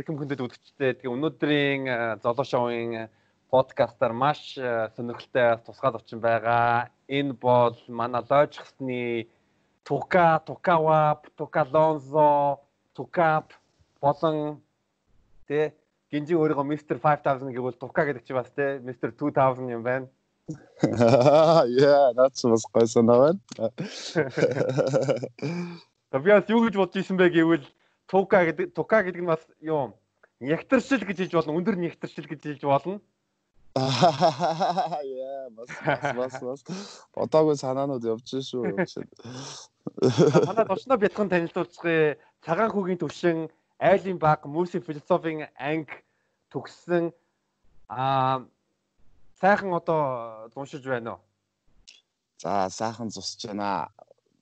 Уу ихэм хүндэт үзэгчдээ. Тэгээ өнөөдрийн золоо шоуын подкастаар маш сонирхолтой тусгай зочин байгаа. Энэ бол манай лойчхсны Тука, Тукава, Тукалонзо, Тукап болон тэ гинжи өөрийгөө Mr 5000 гэвэл Тука гэдэг чи бас тэ Mr 2000 юм байна. Yeah, that's was гойсон наваа. Тавьяас юу гэж бодож исэн бэ гэвэл Тука гэдэг Тука гэдэг нь бас юу нягтаршил гэж хэлж болно. Өндөр нягтаршил гэж хэлж болно. Яа, бас бас бас. Бодоогүй санаанууд явж шүү. Манай тушнаа бятхан танилцуулцгаая. Цагаан хүүгийн төвшин, айлын баг, мөсийн философийн анги төгссөн аа сайхан одоо уншиж байна уу? За, сайхан зусж байна.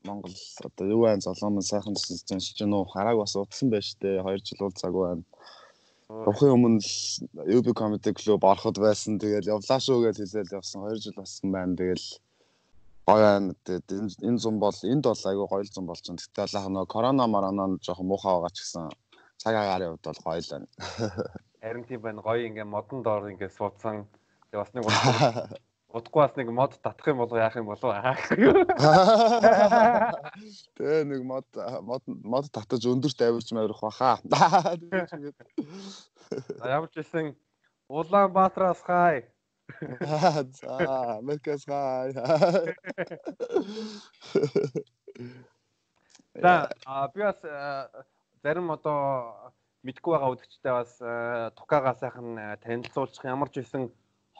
Монгол одоо юу байна золоомон сайхан уншиж байна уу? Харааг бас утсан байж тээ 2 жил уулзаагүй байна. Явахын өмнө UB Comedy Club ороход байсан. Тэгэл явлаа шүү гэж хэлээл явсан. 2 жил болсон байна. Тэгэл гоё байна. Энэ зам бол энд бол айгүй гоё зам болж байна. Гэтэл алах нөө корона маранаа жоохон муухай байгаа ч гэсэн цаг агарын хувьд бол гоё л байна. Харин тийм байна. Гоё ингээ модон доор ингээ суудсан. Тэгээ бас нэг Удахгүй бас нэг мод татах юм болоо яах юм болоо аах. Тэгээ нэг мод мод мод татаж өндөрт авирч мавирах баха. Ямар ч байсан Улаанбаатараас хай. За, Америкас хай. За, а би бас зарим одоо мэдгүй байгаа үдгчтэй бас Тукагаа сайхан танилцуулчих ямар ч байсан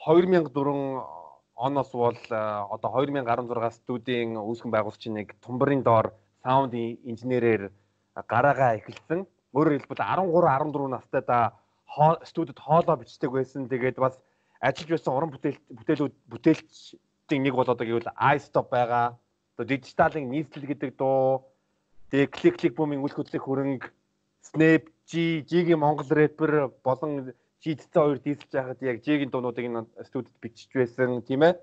2004 оноос бол одоо 2016 студийн үүсгэн байгуулагчийн нэг тумбарын доор саунд инженерээр гараагаа эхэлсэн. Өөрөөр хэлбэл 13 14 настай да студид хоолоо бичдэг байсан. Тэгээд бас ажиллаж байсан уран бүтээл бүтээлүүд бүтээлчдийн нэг бол одоо гэвэл iStop байгаа. Одоо дижиталын нийслэл гэдэг дуу, тэгээд клик клик бумын үйл хөдлөх хөрөнгө, Snap, G, G-ийн Монгол рэпер болон шийдсэн хоёр дийсэлж байхад яг Жигийн дуунуудыг студид бичиж байсан тийм ээ.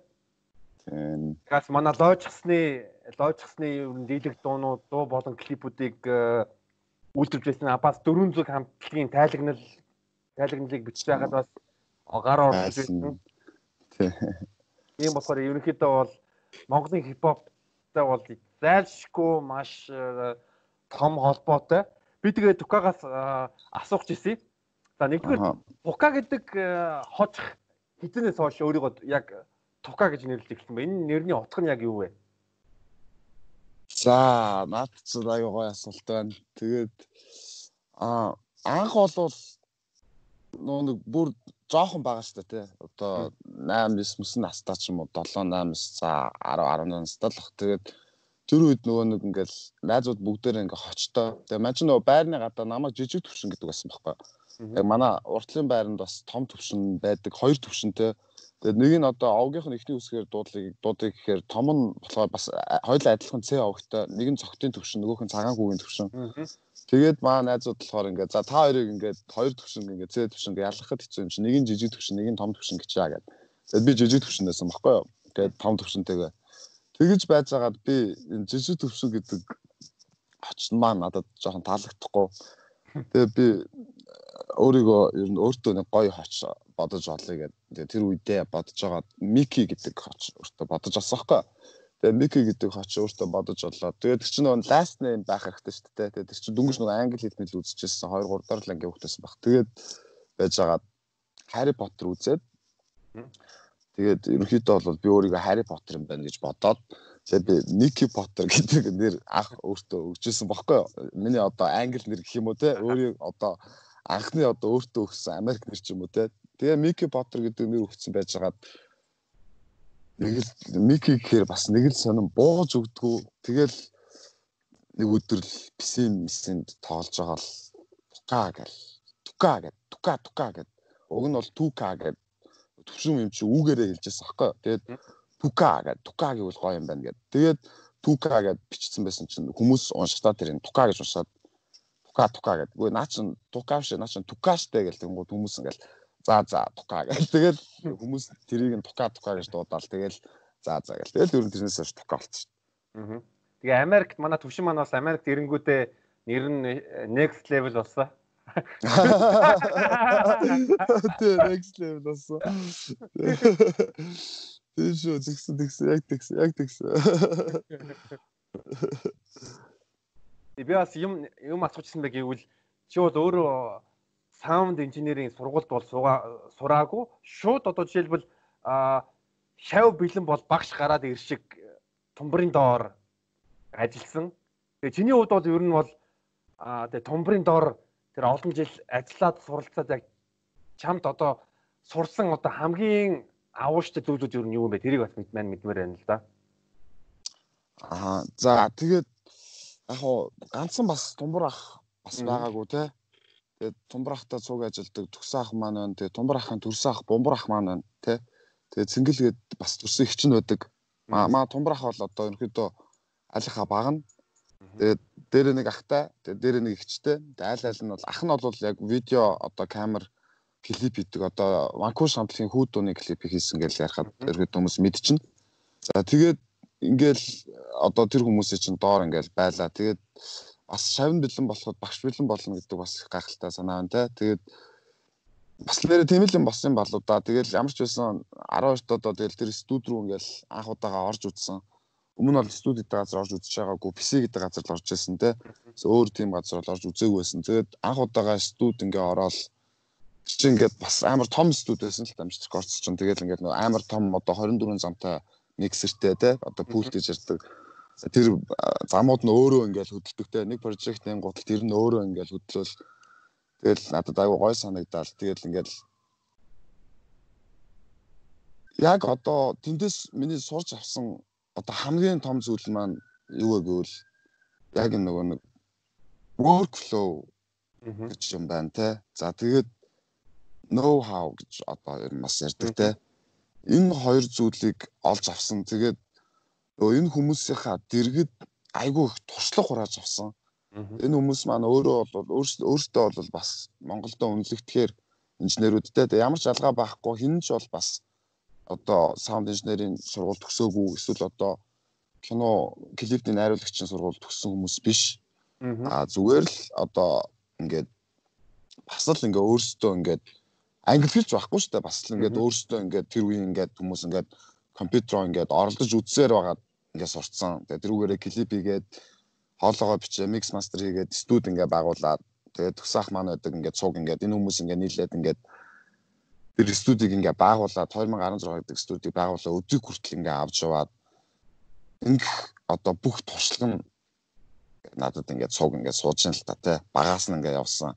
Тийм. Гас манай лоожсны лоожсны ер нь дийлэх дуунууд дуу болон клипүүдийг э, үйлдвэрж байсан. Бас 400 хамтлагийн тайлагнал тайлагналыг бичиж байхад бас гар орж байсан. Тийм. Тийм болохоор ерөнхийдөө бол Монголын хипхоптай бол зайлшгүй маш э, том холбоотой. Би тэгээ Тукагаас э, асуух гэсэн За нэгдүгээр тука гэдэг э, хож хизэнээс хойш өөрийгөө яг тука гэж нэрлэж эхэлсэн ба энэ нэрний утга нь яг юу вэ? За наад чи аяга гоё асуулт байна. Тэгээд а анх болвол нөө нэг бүр жоохон байгаа шүү дээ тий. Одоо 8 9 мөсөн настай ч юм уу 7 8 за 10 11 настай л бах. Тэгээд тэр үед нөгөө нэг ингээл найзууд бүгдээр ингээ хочтой. Тэгээ маань ч нөгөө байрны гадаа намайг жижиг төвшин гэдэг байсан байхгүй. Яг манай уртлын байранд бас том төвшин байдаг, хоёр төвшинтэй. Тэгээд нэг нь одоо овгийнх нь ихний үсгээр дуудлыг дуудыг гэхээр том нь болохоор бас хоёулаа адилхан С овгтой, нэг нь цогтын төвшин, нөгөөх нь цагаан хүүгийн төвшин. Тэгээд маа найзууд болохоор ингээд за та хоёрыг ингээд хоёр төвшин ингээд С төвшин ингээд ялгахад хэцүү юм чи нэг нь жижиг төвшин, нэг нь том төвшин гэж яа гэдэг. Тэгээд би жижиг төвшин байсан баггүй юу. Тэгээд том төвшинтэйгээ тэгэж байж байгаад би энэ жижиг төвшин гэдэг очно маа надад жоохон таалагдахгүй. Тэгээ би өөрийгөө ер нь өөртөө нэг гоё хоч бодож олъё гэдэг. Тэр үедээ бодож байгаа Мики гэдэг хоч өөртөө бодож олсон байхгүй. Тэгээ Мики гэдэг хоч өөртөө бодож олоо. Тэгээд тэр чинь нөгөө last name байх хэрэгтэй шүү дээ. Тэгээд тэр чинь дүнгийн нөгөө англи хэлт мэл үзчихсэн 2 3 дараа л ингээ хөхтэйсэн баг. Тэгээд байж байгаа Harry Potter үзээд тэгээд ерөнхийдөө бол би өөрийгөө Harry Potter юм байна гэж бодоод тэгээд би Nicky Potter гэдэг нэр анх өөртөө өгчээсэн юу. Миний одоо англи нэр гэх юм уу те өөрийн одоо анхны одоо өөртөө өгсөн Америк нэр ч юм уу те. Тэгээ Мики Поттер гэдэг нэр өгсөн байж хагаад нэг л Мики гэхээр бас нэг л сонирн бууж өгдгүү. Тэгэл нэг өдөр л писин мисэнд тоолж байгаа л тука гэл. Тука гэд. Тука тука гэд. Уг нь бол тука гэд. Төвшин юм чи үүгээрээ хэлжээс аахгүй. Тэгээд тука гэд. Тука гэвэл гоё юм байна гэд. Тэгээд тука гэд бичсэн байсан чинь хүмүүс уншдаа тэр тука гэж уншаад тука тука гэдэг. Үгүй наа чин тука биш наа чин тука штэ гэл тэнгууд хүмүүс ингээл за за тука гэл. Тэгэл хүмүүс тэрийг нь тука тука гэж дуудаал. Тэгэл за за гэл. Тэгэл ер нь тэрнээс хойш тука болчихсон. Аа. Тэгээ Америкт манай төвшин маань бас Америкт ирэнгүүтээ нэр нь next level болсон. Тэ next level болсон. Тийш үү тэгсэн тэгсэн яг тэгсэн яг тэгсэн. Би бас юм юм асуучсан бэ гэвэл чи бол өөрөө саунд инженерийн сургуульд бол сураагүй шууд одоо жишээлбэл шав бэлэн бол багш гараад иршиг тумбрын доор ажилласан. Тэгээ чиний хувьд бол ер нь бол тэгээ тумбрын доор тэр олон жил ажиллаад суралцаад яг чамд одоо сурсан одоо хамгийн авууштай зүйлүүд ер нь юу юм бэ? Тэрийг бас мэдмээр мэдмээр байна л да. Аа за тэгээд яг хуу ганцхан бас тумбар ах бас байгаагүй те. Тэгээд тумбар ахтай цуг ажилдаг төгсөн ах маань байна. Тэгээд тумбар ахын төрсөн ах бомбар ах маань байна те. Тэгээд цэнгэлгээд бас төрсөн их чинь байдаг. Маа тумбар ах бол одоо ерөнхийдөө алиха багна. Тэгээд дээр нэг ахтай, тэгээд дээр нэг ихчтэй. Айл айл нь бол ах нь бол яг видео одоо камер клип хийдэг. Одоо Ванкууш хамтлагийн хүүд дууны клипийг хийсэн гэж ярихад ерөөд хүмүүс мэдчихнэ. За тэгээд ингээл одоо тэр хүмүүсийн чинь доор ингээл байлаа. Тэгээд бас шавн бэлэн болоход багш бэлэн болно гэдэг бас гайхалтай санаа байна те. Тэгээд бас нэрээ тийм л юм болсон юм болоо да. Тэгэл ямар ч байсан 12 доо тэгэл тэр студ руу ингээл анх удаага орж үзсэн өмнө нь бол студи гэдэг газар орж үзэж байгаагүй PC гэдэг газар л орж ирсэн те. Өөр тийм газар бол орж үзээгүй байсан. Тэгээд анх удаага студ ингээ ороод чи ингээд бас амар том студ байсан л тамж рекордс чинь тэгээд ингээд амар том одоо 24 замтай миксертэй те одоо пульт гэж ярьдаг. Тэр замууд нь өөрөө ингээд хөдөлдөг те. Нэг прожектын гутал тэр нь өөрөө ингээд хөдлөөл тэгэл надад аягүй гой санагдал. Тэгэл ингээд яг одоо тэндээс миний сурч авсан одоо хамгийн том зүйл маань юу вэ гэвэл яг нөгөө нэг workflow гэж юм байна те. За тэгээд know how гэж одоо ер нь бас ярьдаг те. Энэ хоёр зүйлийг олж авсан. Тэгээд нөгөө энэ хүмүүсийнхаа дэргэд айгүй их туршлага хурааж авсан. Энэ хүмүүс маань өөрөө бол өөрсдөө бол бас Монголдо үнэлэгдэхээр инженерүүдтэй ямар ч алгаа байхгүй хин ч бол бас одоо саунд инженерийн сургууль төгсөөгүй эсвэл одоо кино клипний найруулагчийн сургууль төгссөн хүмүүс биш. Аа зүгээр л одоо ингээд бас л ингээ өөрсдөө ингээд англи хэлж байхгүй шүү дээ. Бас л ингээд өөрсдөө ингээд тэр үеийн ингээд хүмүүс ингээд компьютероо ингээд оролдож үзсээр байгаад ингээд сурцсан. Тэгээ тэрүүгээрээ клип хийгээд хоолоогоо бичээ, микс мастер хийгээд студ ингээд байгуулад тэгээд төгсөх маань байдаг ингээд цуг ингээд энэ хүмүүс ингээд нийлээд ингээд тэр студийг ингээ байгуулад 2016 гэдэг студийг байгуулаад өдөрт хүртэл ингээ авч яваад ингэх одоо бүх туршлага нь надад ингээ цуг ингээ сууж ин л та тий багаас нь ингээ явсан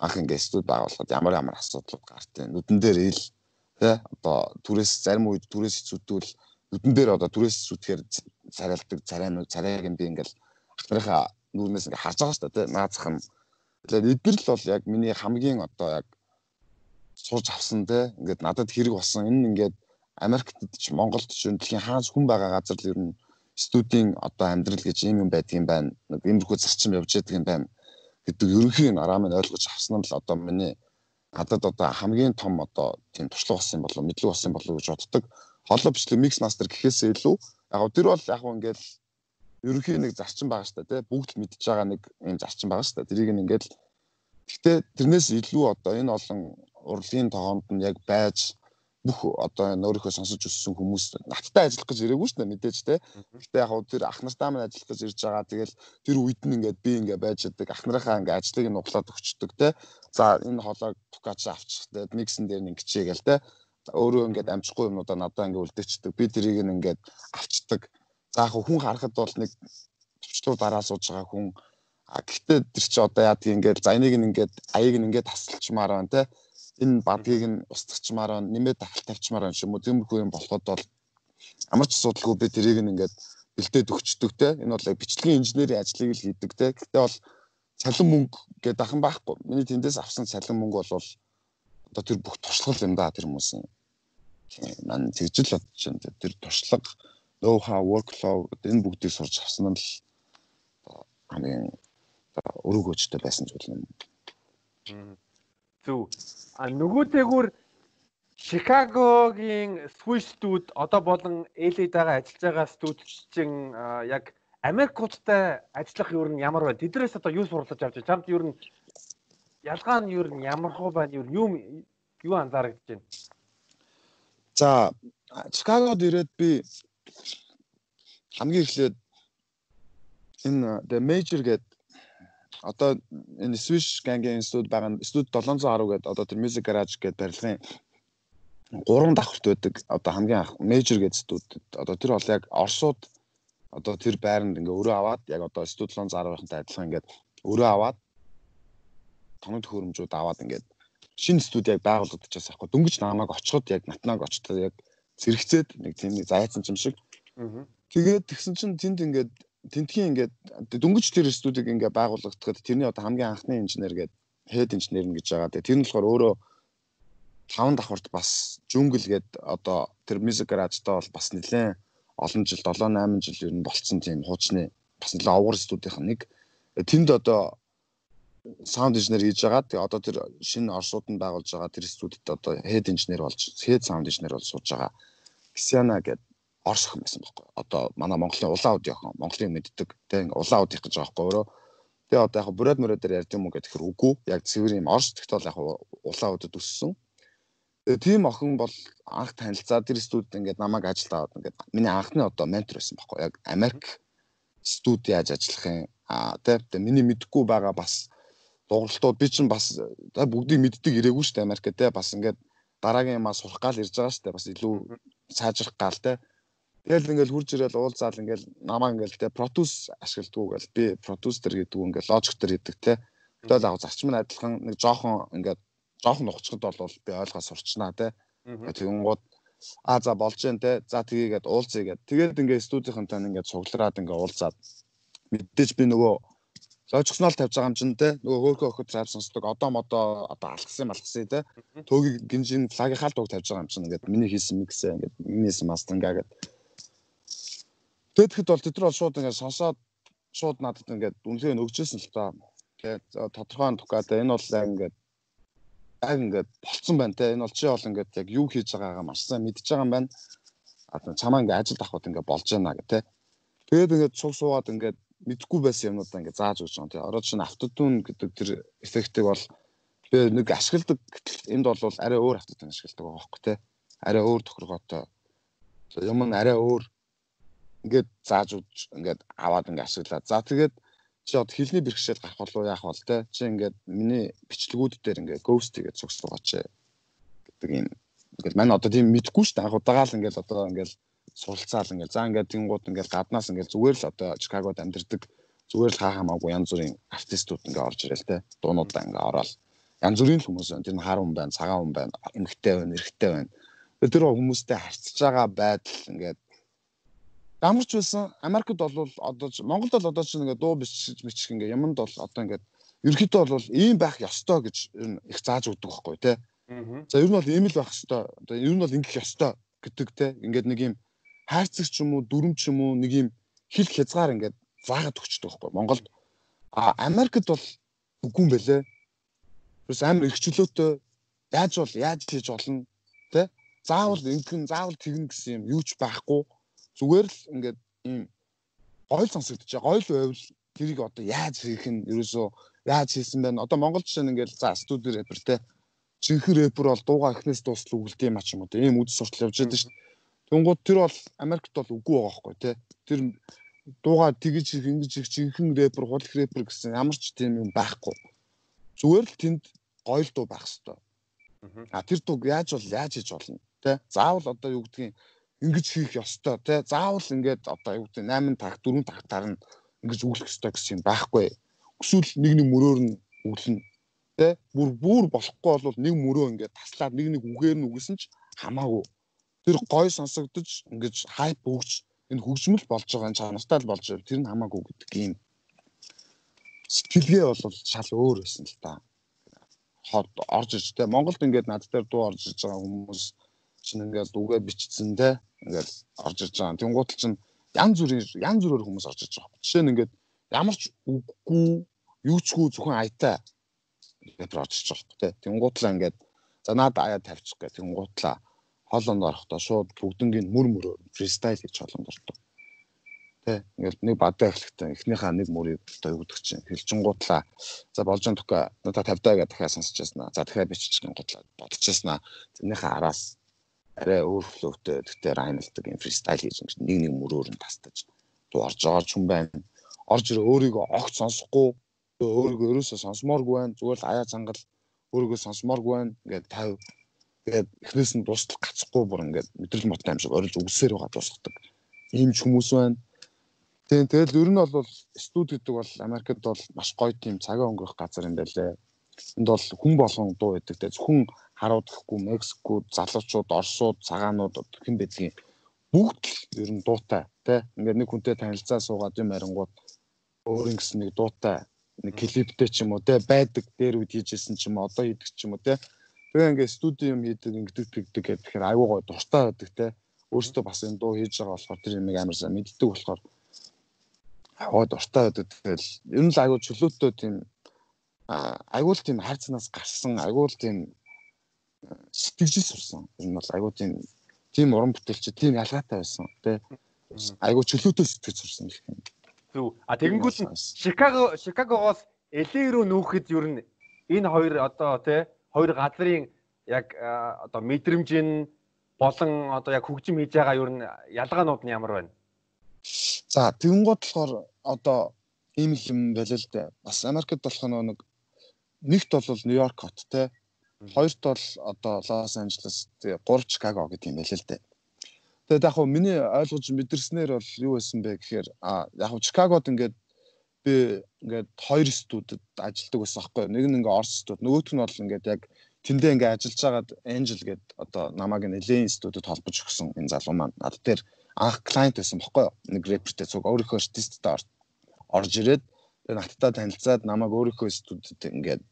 анх ингээ студ байгуулахад ямар ямар асуудлууд гартыг нүдэн дээр ил тий одоо түрээс зарим үед түрээс зүтвэл нүдэн дээр одоо түрээс зүтгэхээр царайлдаг царайнууд царайг нь би ингээл ахнарынхаа нүрнээс ингээ харж байгаа шүү дээ тий наацх нь. Тэгээд эдгэр л бол яг миний хамгийн одоо яг сурж авсан те ингээд надад хэрэг болсон энэ ингээд Америкт ч Монголд ч дэлхийн хаанч хүн байгаа газар л ер нь студийн одоо амьдрал гэж юм юм байдаг юм байна. Нэг иймэрхүү зарчим явж байдаг юм байна гэдэг ерөнхий нараа минь ойлгож авсан нь л одоо миний надад одоо хамгийн том одоо тийм туршлага болсон болов мэдлэг болсон болов гэж боддог. Холоо бичлэг микс мастер гэхээсээ илүү яг тэр бол яг ингээд ерөнхий нэг зарчим байгаа шүү дээ бүгд л мэдж байгаа нэг юм зарчим байгаа шүү дээ. Тэрийг ингээд Гэхдээ тэрнээс илүү одоо энэ олон урлагийн тоогонд нь яг байж бүх одоо өөрийнхөө сонсож өссөн хүмүүс надтай ажиллах гэж ирээгүй шүү дээ мэдээж те. Гэхдээ яг тэр ах нартай маань ажиллах гэж ирж байгаа. Тэгэл тэр үед нь ингээд би ингээд байж байгаа. Ах нарынхаа ингээд ажлыг нь углаад өгчдөг те. За энэ холоог тукач авчих те. Миксэн дээр нь ингээд гээл те. Өөрөө ингээд амжихгүй юмудаа надаа ингээд үлдээчдэг. Би тэрийг нь ингээд авчдаг. За яг хүн харахад бол нэг төвчтөр дараа сууж байгаа хүн А гэхдээ тэр чи одоо яа тийм ингээд за энийг ингээд аяыг нь ингээд тасалчмаар байна те. Энэ бадгийг нь устгачмаар байна, нэмээд дахил тавьчмаар байна уу. Тиймэрхүү юм болоход бол ямар ч асуудалгүй би тэрийг нь ингээд бэлдээд өгчдөг те. Энэ бол бичлэгийн инженерийн ажлыг л хийдэг те. Гэхдээ бол цалин мөнгө гэдэг дахин байхгүй. Миний тэндээс авсан цалин мөнгө бол одоо тэр бүх туршлага юм да тэр хүмүүсийн. Ман тэгжил бодож байна. Тэр туршлага, know how, workflow энэ бүгдийг сурч авсан нь л хамгийн өрөөгөөжтэй байсан зүйл юм. Зөв. А нөгөөтэйгүр Чикагогийн Swiss-дүүд одоо болон LA-дагаа ажиллаж байгаа студччин яг Америкуудтай ажиллах юу нь ямар байна? Тэднээс одоо юу сурлаж авч чамд юу нь ялгаа нь юу н ямар хуу байна юу юу анзаарэгдэж байна. За Чикагод ирээд би хамгийн эхлээд энэ the major гэдэг одоо энэ Swish Gang-ийн студ байгаа студ 710 гэдэг одоо тэр Music Garage гэдэг барилгын гурван давхарт байдаг одоо хамгийн анх major гэдэг студ одоо тэр бол яг Оросууд одоо тэр байранд ингээ өрөө аваад яг одоо студ 710-ынхантай адилхан ингээд өрөө аваад тоног төхөөрөмжүүд аваад ингээд шинэ студ яг байгуулагдчихсан байхгүй. Дөнгөж намайг очиход яг натнаг очтоо яг зэрэгцээд нэг тийм нэг зайцсан юм шиг. Тэгээд тэгсэн чинь тэнд ингээд тентхийн ингээд дөнгөж тэр студийг ингээд байгуулагдахад тэрний одоо хамгийн анхны инженер гэдэг head engineer гэж байгаа. Тэр нь болохоор өөрөө таван давхарт бас жүнгл гээд одоо тэр music garage-тай бол бас нэлээд олон жил 7 8 жил ер нь болцсон тийм хуучны бас нэлээд овгор студийнх нэг тэнд одоо саунд инженер хийж байгаа. Тэгээ одоо тэр шинэ оршууд нь байгуулж байгаа тэр студид одоо head engineer болж head sound engineer болж сууж байгаа. Ксяна гэдэг Орос охин байсан байхгүй. Одоо манай Монголын улаан аудио охин, Монголын мэддэг тийм улаан аудио гэж байгаа байхгүй өөрөө. Тэгээ одоо яг бүрээд мөрөдөр ярьд юм уу гэхээр үгүй. Яг цэвэр юм Орос тэгт бол яг улаан аудиод өссөн. Тэгээ тийм охин бол анх танилцаад тэр студид ингээд намайг ажилд аваад ингээд миний анхны одоо ментор байсан байхгүй. Яг Америк студи яаж ажиллах юм аа тийм миний мэдхгүй байгаа бас дууралтууд би чинь бас бүгдийг мэддэг ирээгүй шүү дээ Америкт те бас ингээд дараагийн юмаа сурах гал ирж байгаа шүү дээ бас илүү сайжрах гал те Тэгэл ингээл хурж ирэл уулзаал ингээл намаа ингээл те Protus ашигладаг гэл би Protus төр гэдэг ингээл Logic төр гэдэг те. Тэгэл яг зарчим нь адилхан нэг жоохон ингээд жоохон нухчхад бол би ойлгоо сурчнаа те. Тэгэнгүүт а за болж जैन те. За тгийгээд уулзъя гэд. Тэгээд ингээд студийнхантай ингээд цуглараад ингээд уулзаад мэдээж би нөгөө логикснол тавьж байгаа юм чинь те нөгөө хөөхөө өхөд рап сонсдог одоо модоо одоо алгасан малгасан те төөгийг гинжин флагийн хаалт уг тавьж байгаа юм чинь ингээд миний хийсэн миксээ ингээд миний хийсэн мастерингаа гэдэг Тэгэхэд бол тэд нар бол шууд ингээд сонсоод шууд надад ингээд үнэлгээ нөгжсэн л та. Тэгээд тодорхой тухайд энэ бол ингээд яг ингээд болцсон байна те. Энэ бол чи бол ингээд яг юу хийж байгаагаа маш сайн мэдж байгаа юм байна. Одоо чамаа ингээд ажилд авахд ингээд болж байна гэх те. Тэгээд ингээд цуг суугаад ингээд мэдгүй байсан юмнуудаа ингээд зааж өгч байгаа те. Ороод чинь автотун гэдэг тэр эффектийг бол би нэг ашигладаг энд бол арай өөр автотун ашигладаг байгаа байхгүй те. Арай өөр тохиргоотой. Юм нь арай өөр ингээд зааж удаж ингээд аваад ингээд ашиглаа. За тэгээд чи одоо хилний бэрхшээл гарах болов яах бол те чи ингээд миний бичлэгүүд дээр ингээд ghost гэж зогсоогооч гэдэг юм. Ингээд мань одоо тийм мэдгүй шүү дээ. Анх удагаал ингээд одоо ингээд суралцаал ингээд за ингээд тэнгууд ингээд гаднаас ингээд зүгээр л одоо Чикагод амьдардаг зүгээр л хаа хамаагүй янз бүрийн артистууд ингээд орж ирэл те дуунуудаа ингээд ороод янз бүрийн хүмүүс байна. Тэр нь хар хүн байна, цагаан хүн байна, эмгтэй байна, эрэгтэй байна. Тэр хүмүүстэй харьцаж байгаа байдал ингээд ямар ч байсан Америкт бол одоо Монголд бол одоо чинь ингээ дуу бичиж бичих ингээ юмд бол одоо ингээ ерөөхдөө бол ийм байх ёстой гэж ер нь их зааж өгдөг байхгүй тий. За ер нь бол ийм л байх ёстой. Одоо ер нь бол ингэх ёстой гэдэг тий. Ингээд нэг юм хайрцаг ч юм уу, дүрм ч юм уу нэг юм хил хязгаар ингээд заагаад өгчдөг байхгүй Монголд. А Америкт бол үгүй юм бэлээ. Тэрс амар эрхчлөөтэй яаж бол яаж хийж болно тий. Заавал ингэн заавал тэгнэ гэсэн юм юу ч байхгүй зүгээр л ингээд ийм гойл сонсогдож байгаа. Гойл байвал тэрийг одоо яаж хийх нь ерөөсөө яаж хийсэн бэ? Одоо Монгол жишээ нь ингээд за студи рэпер те. Жинхэнэ рэпер бол дууга эхнээс дуустал үгэлт юм а ч юм уу те. Ийм үд суртал явж байдаг шүү дээ. Тэнгууд тэр бол Америкт бол үгүй байгаа байхгүй те. Тэр дууга тэгж ингэж их жинхэнэ рэпер, хулх рэпер гэсэн ямар ч тийм юм байхгүй. Зүгээр л тэнд гойл дуу байх хэвээр. А тэр дуу яаж бол яаж хийж болно те. Заавал одоо юу гэдгийг ингэж хийх ёстой тий заавал ингээд одоо юу гэдэг 8 таг 4 тагтаар нь ингэж өглөх ёстой гэсэн юм байхгүй. Эсвэл нэг нэг мөрөөр нь өглөнө тий бүр бүр болохгүй бол нэг мөрөө ингээд таслаад нэг нэг үгээр нь үгэсэн ч хамаагүй. Тэр гой сонсогдож ингэж хайп өгч энэ хөгжмөл болж байгаа чанартай л болж байгаа. Тэр нь хамаагүй гэдэг юм. Сэтгэлгээ бол шал өөр байсан л та. Орж иж те Монголд ингээд над дээр дуу орж иж байгаа хүмүүс чинь ингээд үгээ бичсэн те ингээл орж ирж байгаа. Тэнгуутал чинь янз бүрийн янз бүрээр хүмүүс орж ирж байгаа. Жишээ нь ингээд ямар ч үггүй юучгүй зөвхөн аятай ингээд орж ирж байгаа тий. Тэнгуутлаа ингээд за наад аяа тавьчих гэх. Тэнгуутлаа хоолонд орохдоо шууд бүгднгийн мөр мөрөөр фристайл гэж холонд ортоо. Тэ ингээл нэг бадаа эхлэхдээ эхнийхээ нэг мөрийг одоо юу гэдэг чинь хэлжингуудлаа. За болж байгаа тохио надад 50 даа гэдэг дахиад сонсч яснаа. За дахиад биччихэн гутлаа бодож яснаа. Зэнийхээ араас арай өөр флоутэй тэгтээ райнэлдэг юм фристайл хийж нэг нэг мөрөөр нь тастаж дуу орж байгаа ч юм байна. Орж ирээ өөрийгөө огт сонсохгүй өөрийгөө ерөөсөө сонсомооргүй байна. Зүгээр л аяа цангал өөрийгөө сонсомооргүй байна. Ингээд 50 тэгээд эхнээс нь дуустал гацхгүй бүр ингээд мэдрэл моттой юм шиг орилж үгсээр байгаа дуусгадаг. Ийм ч хүмүүс байна Тийм тэгэл ер нь бол студ гэдэг бол Америкт бол маш гоё тийм цагаа өнгөрөх газар юм байлээ. Энд бол хүн болгон дуу те зөвхөн харуудахгүй Мексикууд, залуучууд, Оросууд, цагаанууд хэн байдгийг бүгд л ер нь дуутай те ингээд нэг хүнтэй танилцаа суугаад юм ярингууд өөр ингэс нэг дуутай нэг клиптэй ч юм уу те байдаг дээр үед хийжсэн ч юм одоо хийдэг ч юм уу те тэгээ ингээд студи юм хийдэг ингэдэг тэгдэг гэдэг тэгэхээр аюу гой дуртай байдаг те өөртөө бас энэ дуу хийж байгаа болохоор тэр юм амар сайн мэддэг болохоор яваа дуртай байдаг. Тэгэл ер нь л айгүй чөлөөтэй тийм айгүй л тийм хайрцанаас гарсан айгүй л тийм сэтгэжил сурсан. Ер нь бол айгүй тийм тийм уран бүтээлч тийм ялгаатай байсан тий. Айгүй чөлөөтэй сэтгэж сурсан гэх юм. Зүг. А тэгэнгүүт Шикаго Шикагогоос LA руу нүүхэд ер нь энэ хоёр одоо тий хоёр газрын яг одоо мэдрэмж нь болон одоо яг хөгжим хийж байгаа ер нь ялгаанууд нь ямар байна? За тэгэнгүүт болохоор одоо ийм юм байл л дээ. Бас Америкт болох нэг нэгт бол Нью-Йорк хот те. Хоёрт бол одоо Лос Анжелес гурав Чикаго гэдэг юм байл л дээ. Тэгээд яг хөө миний ойлгож мэдэрснээр бол юу байсан бэ гэхээр а яг Чикагод ингээд би ингээд хоёр студид ажилладаг байсан байхгүй нэг нь ингээд Орос студ нөгөөх нь бол ингээд яг тэндээ ингээд ажиллаж байгаад Angel гээд одоо намайг нэлийн студид холбож өгсөн энэ залуу маань над дээр анх клиент байсан бохгүй юу? Нэг рэпертэй цуг өөрийнхөө артисттай орж ирээд тэгээ надтай танилцаад намайг өөрийнхөө студид ингээд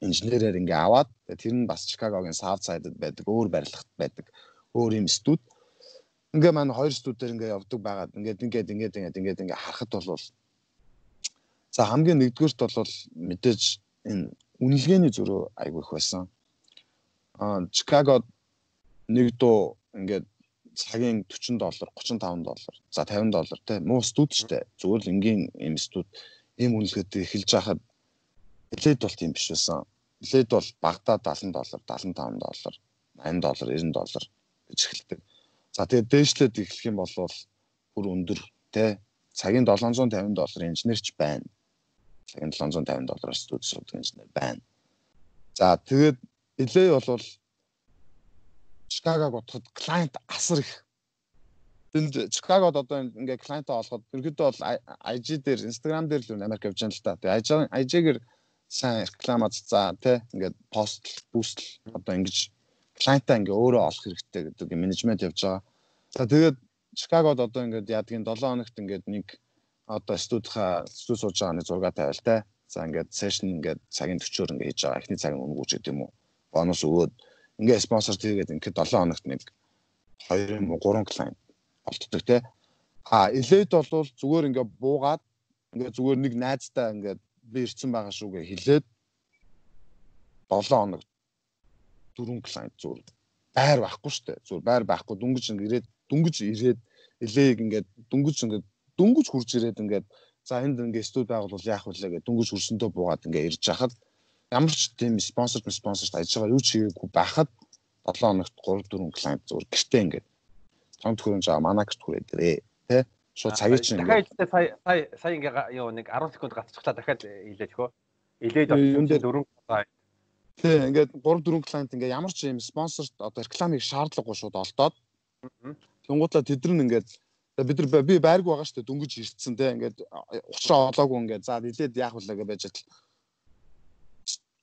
инженерээр ингээ аваад тэр нь бас Чикагогийн South Side-д байдаг өөр барилгад байдаг өөр юм студ. Ингээ маань хоёр студээр ингээ явдаг байгаад ингээд ингээд ингээд ингээд ингээд ингээ харахад бол за хамгийн нэгдүгüрт бол мэдээж энэ үнэлгээний зөрөө айгүй их байсан. Аа Чикагод нэг дуу ингээд цагийн 40 доллар, 35 доллар, за 50 доллар те муу студ штэ. Зүгээр л энгийн юм студ ийм үнэлгээтэй эхэлж байхад лед бол тийм биш байсан. Лед бол багада 70 доллар, 75 доллар, 80 доллар, 90 доллар гэж эхэлдэг. За тэгээд дээшлээд эхлэх юм бол бүр өндөр те цагийн 750 доллар инженерч байна. Цагийн 750 доллараар студ суудаг инженер байна. За тэгээд LA бол Чикагог бодоход клиент асар их. Тэнд Чикагод одоо ингээ клиентаа олоход ерөөдөө бол IG дээр Instagram дээр л Америк явж байгаа л та. Тэгээ IG-гээр сайн рекламад за тий ингээд пост буст одоо ингэж клиентаа ингээ өөрөө олох хэрэгтэй гэдэг менежмент явж байгаа. За тэгээд Чикагод одоо ингээд яадгийн 7 хоногт ингээд нэг одоо студийнхаа студ сууж байгаа нэг зураг тавиал те. За ингээд сешн ингээд цагийн 40-оор ингээд хийж байгаа. Эхний цаг нь өнгөж гэдэг юм уу. Бонус өгөөд ингээ спонсор тийгээд ингээд 7 хоногт нэг 2 юм уу 3 клиент олддог те. А элейд бол зүгээр ингээ буугаад ингээ зүгээр нэг найзтай ингээ би ирсэн байгаа шүүгээ хэлээд 7 хоног дөрвөн клиент зүгээр байр байхгүй штэ. Зүгээр байр байхгүй. Дүнгиж ирээд дүнгиж ирээд элейг ингээ дүнгиж ингээ дүнгиж хурж ирээд ингээ за энд ингээ студ байгуул яах вэ гэж дүнгиж хурсөндөө буугаад ингээ ирж хахад ямар ч тийм спонсор спонсорт ажиллагаа юу ч хийгээгүй байхад 7 хоногт 3 4 клиент зур гэртээ ингээд том төхөөрөмж аа манай гэрт хүрээд ирээ тий шууд цагийг чинь дахиад сая сая сая ингээ юу нэг 10 секунд гацчихлаа дахиад илээж хөө. Илээд очсон 4 тий ингээд 3 4 клиент ингээ ямар ч юм спонсорт одоо рекламыг шаардлагагүй шууд олдоод. Тэнгуудлаа тэд нар ингээд бид нар би байрг байгаа штэ дөнгөж ирцэн те ингээд учраа олоогүй ингээд за нилээд яах вэ гэж байж тал.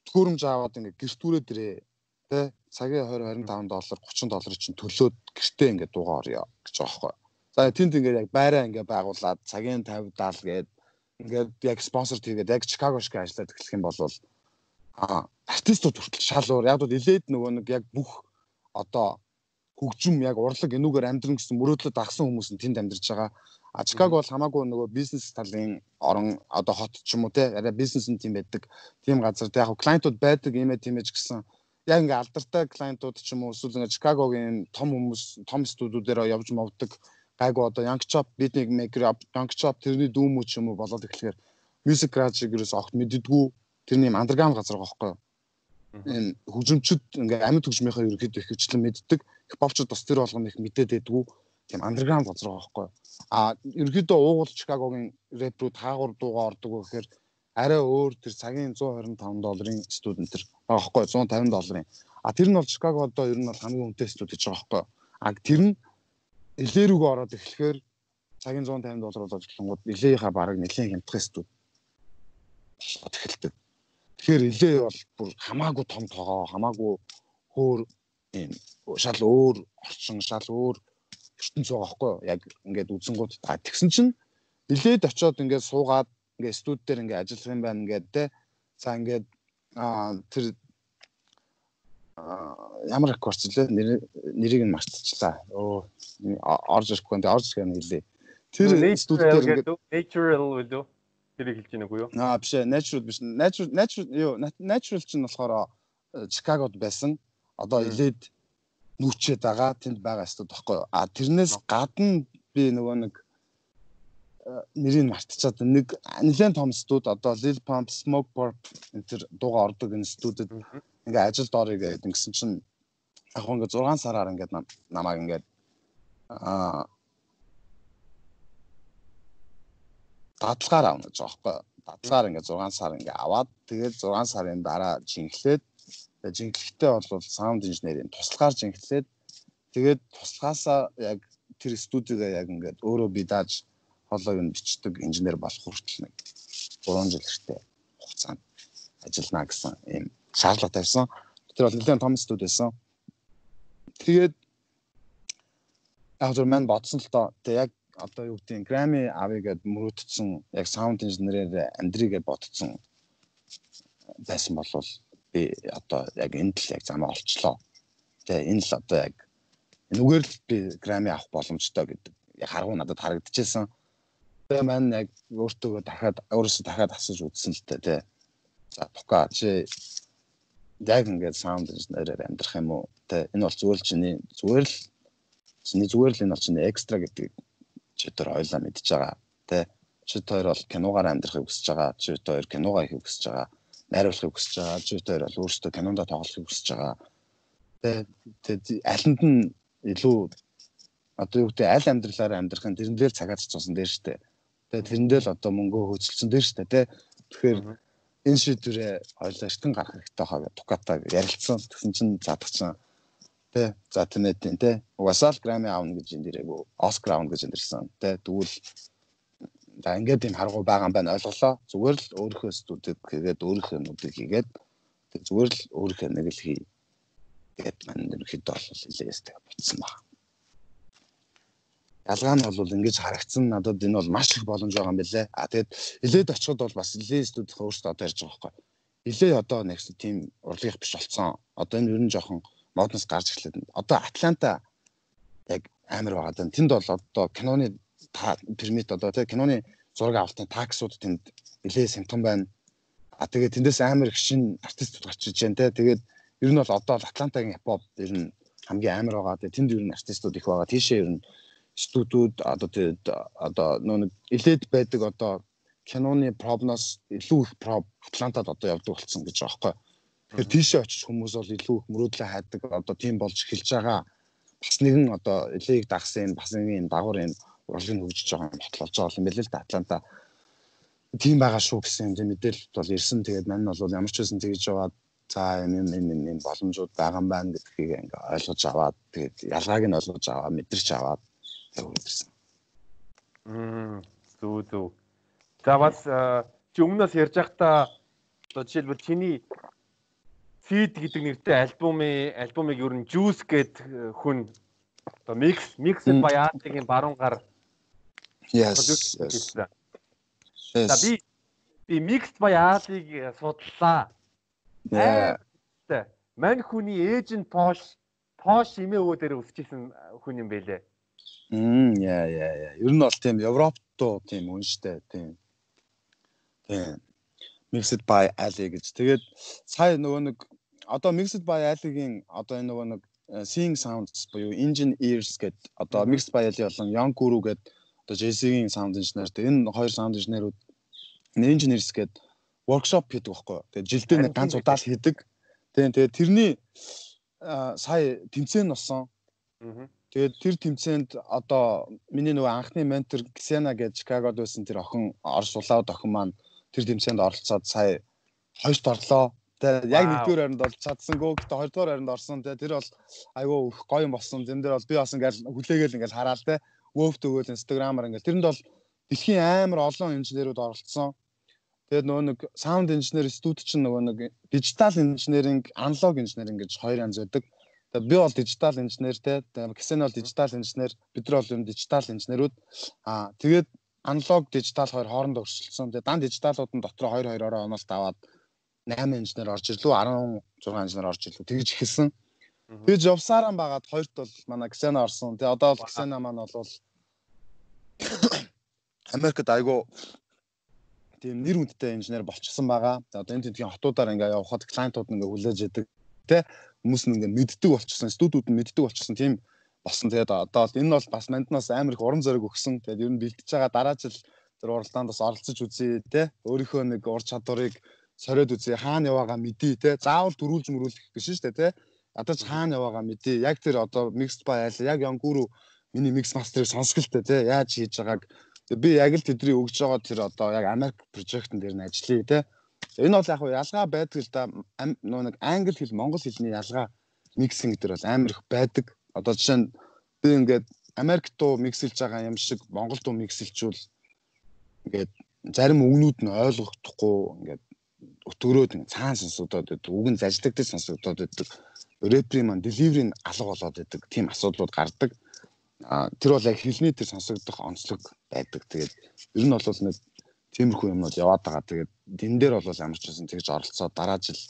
Төхөөрөмж аваад ингээд гэртүүрээд ирээ тэ цагийн 20 25 доллар 30 долларыг чинь төлөөд гэртээ ингээд дуугаа орё гэж байгаа байхгүй. За тэнд ингээд яг байраа ингээд байгуулад цагийн 50 70 гээд ингээд яг спонсор хийгээд яг Чикаго шиг ажиллаад эхлэх юм бол а артистууд хүртэл шалуур яг бол илээд нөгөө нэг яг бүх одоо хөгжим яг урлаг энүүгээр амьдрын гэсэн мөрөөдлөд агсан хүмүүс нь тэнд амьдарч байгаа. А Чикаго бол хамаагүй нөгөө бизнес талын орон одоо хот ч юм уу те арай бизнес нь тийм байдаг. Тийм газар те яг клиентууд байдаг юм ээ тийм ээ ч гэсэн яг ингээ алдартай клиентууд ч юм уу эсвэл ингээ Чикагогийн том хүмүүс том студиудаараа явж мовдөг гайгүй одоо Young Chop beatnik maker Young Chop тэрний дүү мүү ч юм уу болоод эхлэхээр music garage гэрээс огт мэддэггүй. Тэрний underground газар байгаа байхгүй энэ хөгжимчд ингээ амьд хөгжмийнхаа ерөөхдөө их хвчлэн мэддэг. Хипхопчд бас тэр болгоно их мэдээд байдгүй тийм underground газар байгаа байхгүй. А ерөөхдөө уугуул Чикагогийн рэпрүүд хаагур дууга ордог гэхээр арай өөр тэр цагийн 125 долларын студент тэр. Байгаа байхгүй 150 долларын. А тэр нь бол Чикаго одоо ер нь бол хамгийн үнэтэй студ гэж байгаа байхгүй. А тэр нь элэ рүүгээ ороод эхлэхээр цагийн 150 доллар болоод эхлэнгууд элэийнхаа бараг нэлийн хямдхан студ эхэлдэг. Тэгэхээр илээ бол бүр хамаагүй том тоогоо хамаагүй хөөр юм шал өөр орчин шал өөр ертөнц байгаа байхгүй яг ингээд үзэнгууд а тэгсэн чинь илээд очиод ингээд суугаад ингээд студ дээр ингээд ажиллах юм байна ингээд те за ингээд тэр ямар рекордч лээ нэрийг нь мартчихлаа өө орж ирэхгүй орж ирэх юм хэлээ тэр студ дээр ингээд natural үү тэрийг хэлж байна уу юу? Аа биш natural биш. Natural natural юу, natural чинь болохоор Чикагод байсан. Одоо илээд нүүчээд байгаа тэнд байгаа студ баггүй. А тэрнээс гадна би нөгөө нэг нэрийг мартчихад нэг нэлээд том студ одоо Lil Pump, Smoke Purp энэ дууга ордог энэ студид. Ингээ ажилд орё гэдэг ингэсэн чинь яг ингээ 6 сараар ингээ намайг ингээ аа дадлагаар авна гэж байгаа байхгүй. Дадлагаар ингээд 6 сар ингээд аваад тэгээд 6 сарын дараа жинхлээд жинхлэхдээ бол саунд инженерийн туслагаар жинхлээд тэгээд туслагаасаа яг тэр студигээ яг ингээд өөрөө би дааж хоолойг нь бичдэг инженер болох хүртэл нэг 3 жил хэрэгтэй хугацаанд ажиллана гэсэн ийм шаардлага тавьсан. Тэр бол нэлээд том студи байсан. Тэгээд яг зөв мэн бодсон л доо. Тэг яг одоо юу гэдэг нь Grammy авъя гэд мөрөөдсөн яг саунд инженерээр амьдрийгээ ботцсон байсан болвол би одоо яг энд л яг замаа олчлоо. Тэгээ энэ л одоо яг нүгээр л би Grammy авах боломжтой гэдэг яг харгуу надад харагдчихсан. Маань яг өөртөө дахиад өөрөөсөө дахиад асууж үзсэн л тээ тий. За тука чи яг ингээд саунд инженерээр амьдрах юм уу? Тэ энэ бол зүгээр л чиний зүгээр л чиний зүгээр л энэ бол чиний экстра гэдэг чи тэр ойлоо мэдж байгаа тий чи тэр бол киногаар амьдрахыг хүсэж байгаа чи тэр киногаа хийх хүсэж байгаа найруулахыг хүсэж байгаа чи тэр бол өөрөөсөө кинонд тоглохыг хүсэж байгаа тий алинд нь илүү одоо юу гэдэг аль амьдралаараа амьдрахын тэрэн дээр цагаад цусан дээр штэ тэгээ тэрэндээ л одоо мөнгө хөөцөлсөн дээр штэ тий тэгэхээр энэ шийдвэрээ ойлоо эртэн гарах хэрэгтэй хаа Дуката ярилцсан тэгсэн чинь задагсан Тэ. За тэнэтэн тэ. Угасаал Грами аавна гэж энэ дээрээгүй Оскар аавна гэж эндэрсэн. Тэ. Тэгвэл за ингээд юм харгуу байгаа юм байна ойлголоо. Зүгээр л өөрийнхөө студид хийгээд өөрийнхөө нүдийг хийгээд тэг зүгээр л өөрийнхөө нэг л хий. Тэгээд мань ерөөхдөө бол илээстэй бутсан баг. Ялгаа нь бол ингэж харагдсан надад энэ бол маш их боломж байгаа юм билэ. А тэгээд илээд очиход бол бас илээ студид өөрсдөө одоо ярьж байгаа байхгүй. Илээ одоо нэг тийм урлагийнх биш болсон. Одоо энэ ер нь жоохон модноос гарч ирлээ. Одоо Атланта яг амар байгаа даа. Тэнд бол одоо киноны пермит одоо тий киноны зураг авалтын таксууд тэнд нэлээ симптом байна. А тэгээд тэндээс амар их шин артистууд гарч иж байна тий. Тэгээд ер нь бол одоо Атлантагийн хипхоп ер нь хамгийн амар байгаа. Тэгээд тэнд ер нь артистууд их байгаа. Тийшээ ер нь студиуд одоо тэгээд одоо нөө илээд байдаг одоо киноны пробноос илүү их проб Атлантад одоо явдаг болсон гэж байгаа байхгүй. Тэгэхээр тийшээ очиж хүмүүс бол илүү их мөрөөдлөө хайдаг одоо тийм болж эхэлж байгаа. Бас нэгэн одоо элег дагсан бас нэгэн дагуур энэ урлагийг хөгжиж байгаа юм ботлолж байгаа юм байна л да Атланта. Тийм байгаа шүү гэсэн юм мэдээлэл бол ирсэн. Тэгээд мань бол ямар ч байсан тэгж яваад за юм юм юм юм боломжууд байгаа юм байна гэдгийг ингээ ойлгож аваад тэгээд ялгааг нь ойлгож аваа мэдэрч аваад тэгээд ирсэн. Мм зүг зүг. За бас чи өмнөөс ярьж байхдаа одоо жишээлбэл чиний Feed гэдэг нэртэй альбомын альбомыг ер нь Juice гэд э, хүн одоо mix mixed by Art-ийн баруун гар Yes. За би би mixed by Art-ыг э, судлаа. Мань хүний нь Posh Posh эмээ өвөө дээр өсчихсэн э, хүн юм байлээ. Мм яа яа яа. Ер нь бол тийм Европт туу тийм хүн штэ тийм. Тийм. Mixed by Ali гэж. Тэгээд сая нөгөө нэг одоо Mixed by Ali-гийн одоо энэ нөгөө нэг Seeing Sounds буюу Engine Ears гэдэг одоо Mixed by Ali болон Young Guru гэдэг одоо Jesse-ийн sound engineer-тэй энэ хоёр sound engineer-ууд engineers гэдэг workshop хийдэг байхгүй. Тэгээ жилдээ нэг ганц удаа л хийдэг. Тийм тэгээ тэрний сая тэмцээн болсон. Тэгээд тэр тэмцээнд одоо миний нөгөө анхны ментор Ксена гэж Чикагод байсан тэр охин Орос улаад охин маань тэр тэмцээнд оролцоод сая хоёрт орлоо. Тэгээ яг нэгдүгээр харинд бол чадсангүй. Гэтэ хоёрдугаар харинд орсон. Тэгээ тэр бол айгүй гоё юм болсон. Тэн дээр бол би бас ингээл хүлээгээл ингээл хараал те. Wove өгөөл Instagram-аар ингээл тэрэнд бол дэлхийн амар олон инженерүүд оролцсон. Тэгээд нөгөө нэг саунд инженер студ чинь нөгөө нэг дижитал инженеринг, аналог инженеринг гэж хоёр янз байдаг. Би бол дижитал инженер те. Ксэн бол дижитал инженер, бид нар бол юм дижитал инженерүүд. Аа тэгээд аналог дижитал хоёр хоорондоо өрсөлдсөн. Тэгээд дан дижиталууд нь дотроо 2 2-ороо оноолт аваад 8 инженер орж ирлээ 16 инженер орж ирлээ тэгж ихэлсэн. Тэгж явсараа байгаад хоёрт бол манай Ксена орсон. Тэгээ одоо бол Ксена маань бол Америкт айгу тийм нэр хүндтэй инженер болчихсон байгаа. За одоо энэ тентгийн хотуудаар ингээ явхад клиентууд ингээ хүлээж яадаг тэ хүмүүс нь ингээ мэддэг болчихсон, студиуд нь мэддэг болчихсон тийм болсон. Тэгээд одоо энэ бол бас манднаас амар их уран зориг өгсөн. Тэгээд ер нь бэлтэж байгаа дараа жил тэр уралдаанд бас оролцож үзье тэ өөрийнхөө нэг ур чадварыг сориод үзье. Хаана яваагаа мэдээ тэ заавал дөрүүлж мөрүүлэх биш шүү дээ тэ ядаж хаана яваагаа мэдээ. Яг тэр одоо mixed by айл яг янгүрүү миний mix master-ыг сонсголтой тэ яаж хийж байгааг. Би яг л тэдний өгж байгаа тэр одоо яг Америк project-ын дээр нь ажиллая те. Энэ бол яг ялгаа байдаг л да нөө нэг англи хэл монгол хэлний ялгаа миксинг дээр бол амар их байдаг. Одоо жишээ нь би ингээд Америк дуу миксэлж байгаа юм шиг монгол дуу миксэлжүүл ингээд зарим үгнүүд нь ойлгохдохгүй ингээд өтгөрөөд цаан сонсогдоод байдаг. Үг нь зажлагдаж сонсогдоод байдаг. Рэпри маань деливери нь алга болоод байдаг. Тийм асуудлууд гардаг а тэр бол яг хэлний тэр сонсогдох онцлог байдаг. Тэгээд ер нь бол нэг тиймэрхүү юмнууд яваад байгаа. Тэгээд тэн дээр бол ямар ч байсан тэгж оролцоод дараа жил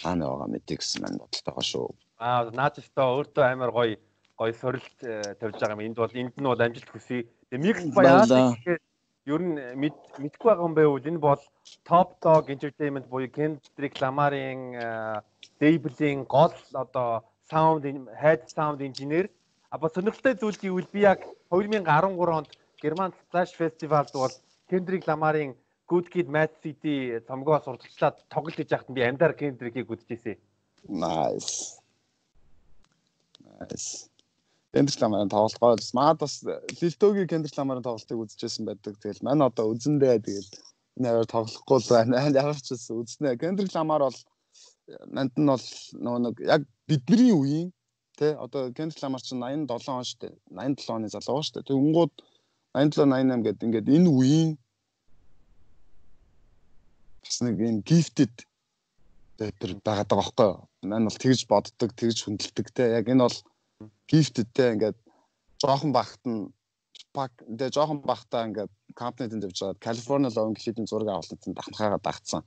хаана байгаа мэдээ гэсэн маань бодолтой байгаа шүү. Аа наад өстөө өөртөө амар гоё гоё сорилт э, тавьж байгаа юм. Энд бол энд нь бол амжилт хүсье. Тэгээд микс баяа гэхээр ер нь мэдгүй байгаа юм байвал энэ бол Top Dog Entertainment буюу Kendrick Lamar-ын label-ийн гол одоо sound head sound engineer А сонирхолтой зүйл гэвэл би яг 2013 онд Герман Flash Festival-д бол Kendrick Lamar-ын Good Kid Mad City цомгоос урдчлаад тоглож иж байхад би амдаар Kendrick-ийг үзчихсэн. Nice. Nice. Kendrick Lamar-ын тоглолт гоё. Маад бас Lil-Togi Kendrick Lamar-ын тоглолтыг үзчихсэн байдаг. Тэгэл мань одоо үзэндээ тэгэл энэ аваар тоглохгүй л байна. Ямар ч үс үзнэ. Kendrick Lamar бол манд нь бол нөгөө нэг яг бидний үеийн Тэ одоо Кент Ламар чинь 87 он шүү дээ. 87 оны залуу шүү дээ. Тэгэнгүүт 87 88 гэдэг ингээд энэ үеийн бас нэг юм gifted рэпер байгаад байгаа байхгүй юу? Мань бол тэгж боддог, тэгж хүндэлдэг те. Яг энэ бол gifted те ингээд жоохон багт нь пак тэгээ жоохон багтаа ингээд компанид явж байгаа Калифорни лоун гэхээдийн зураг авалтанд дахнахаага дагцсан.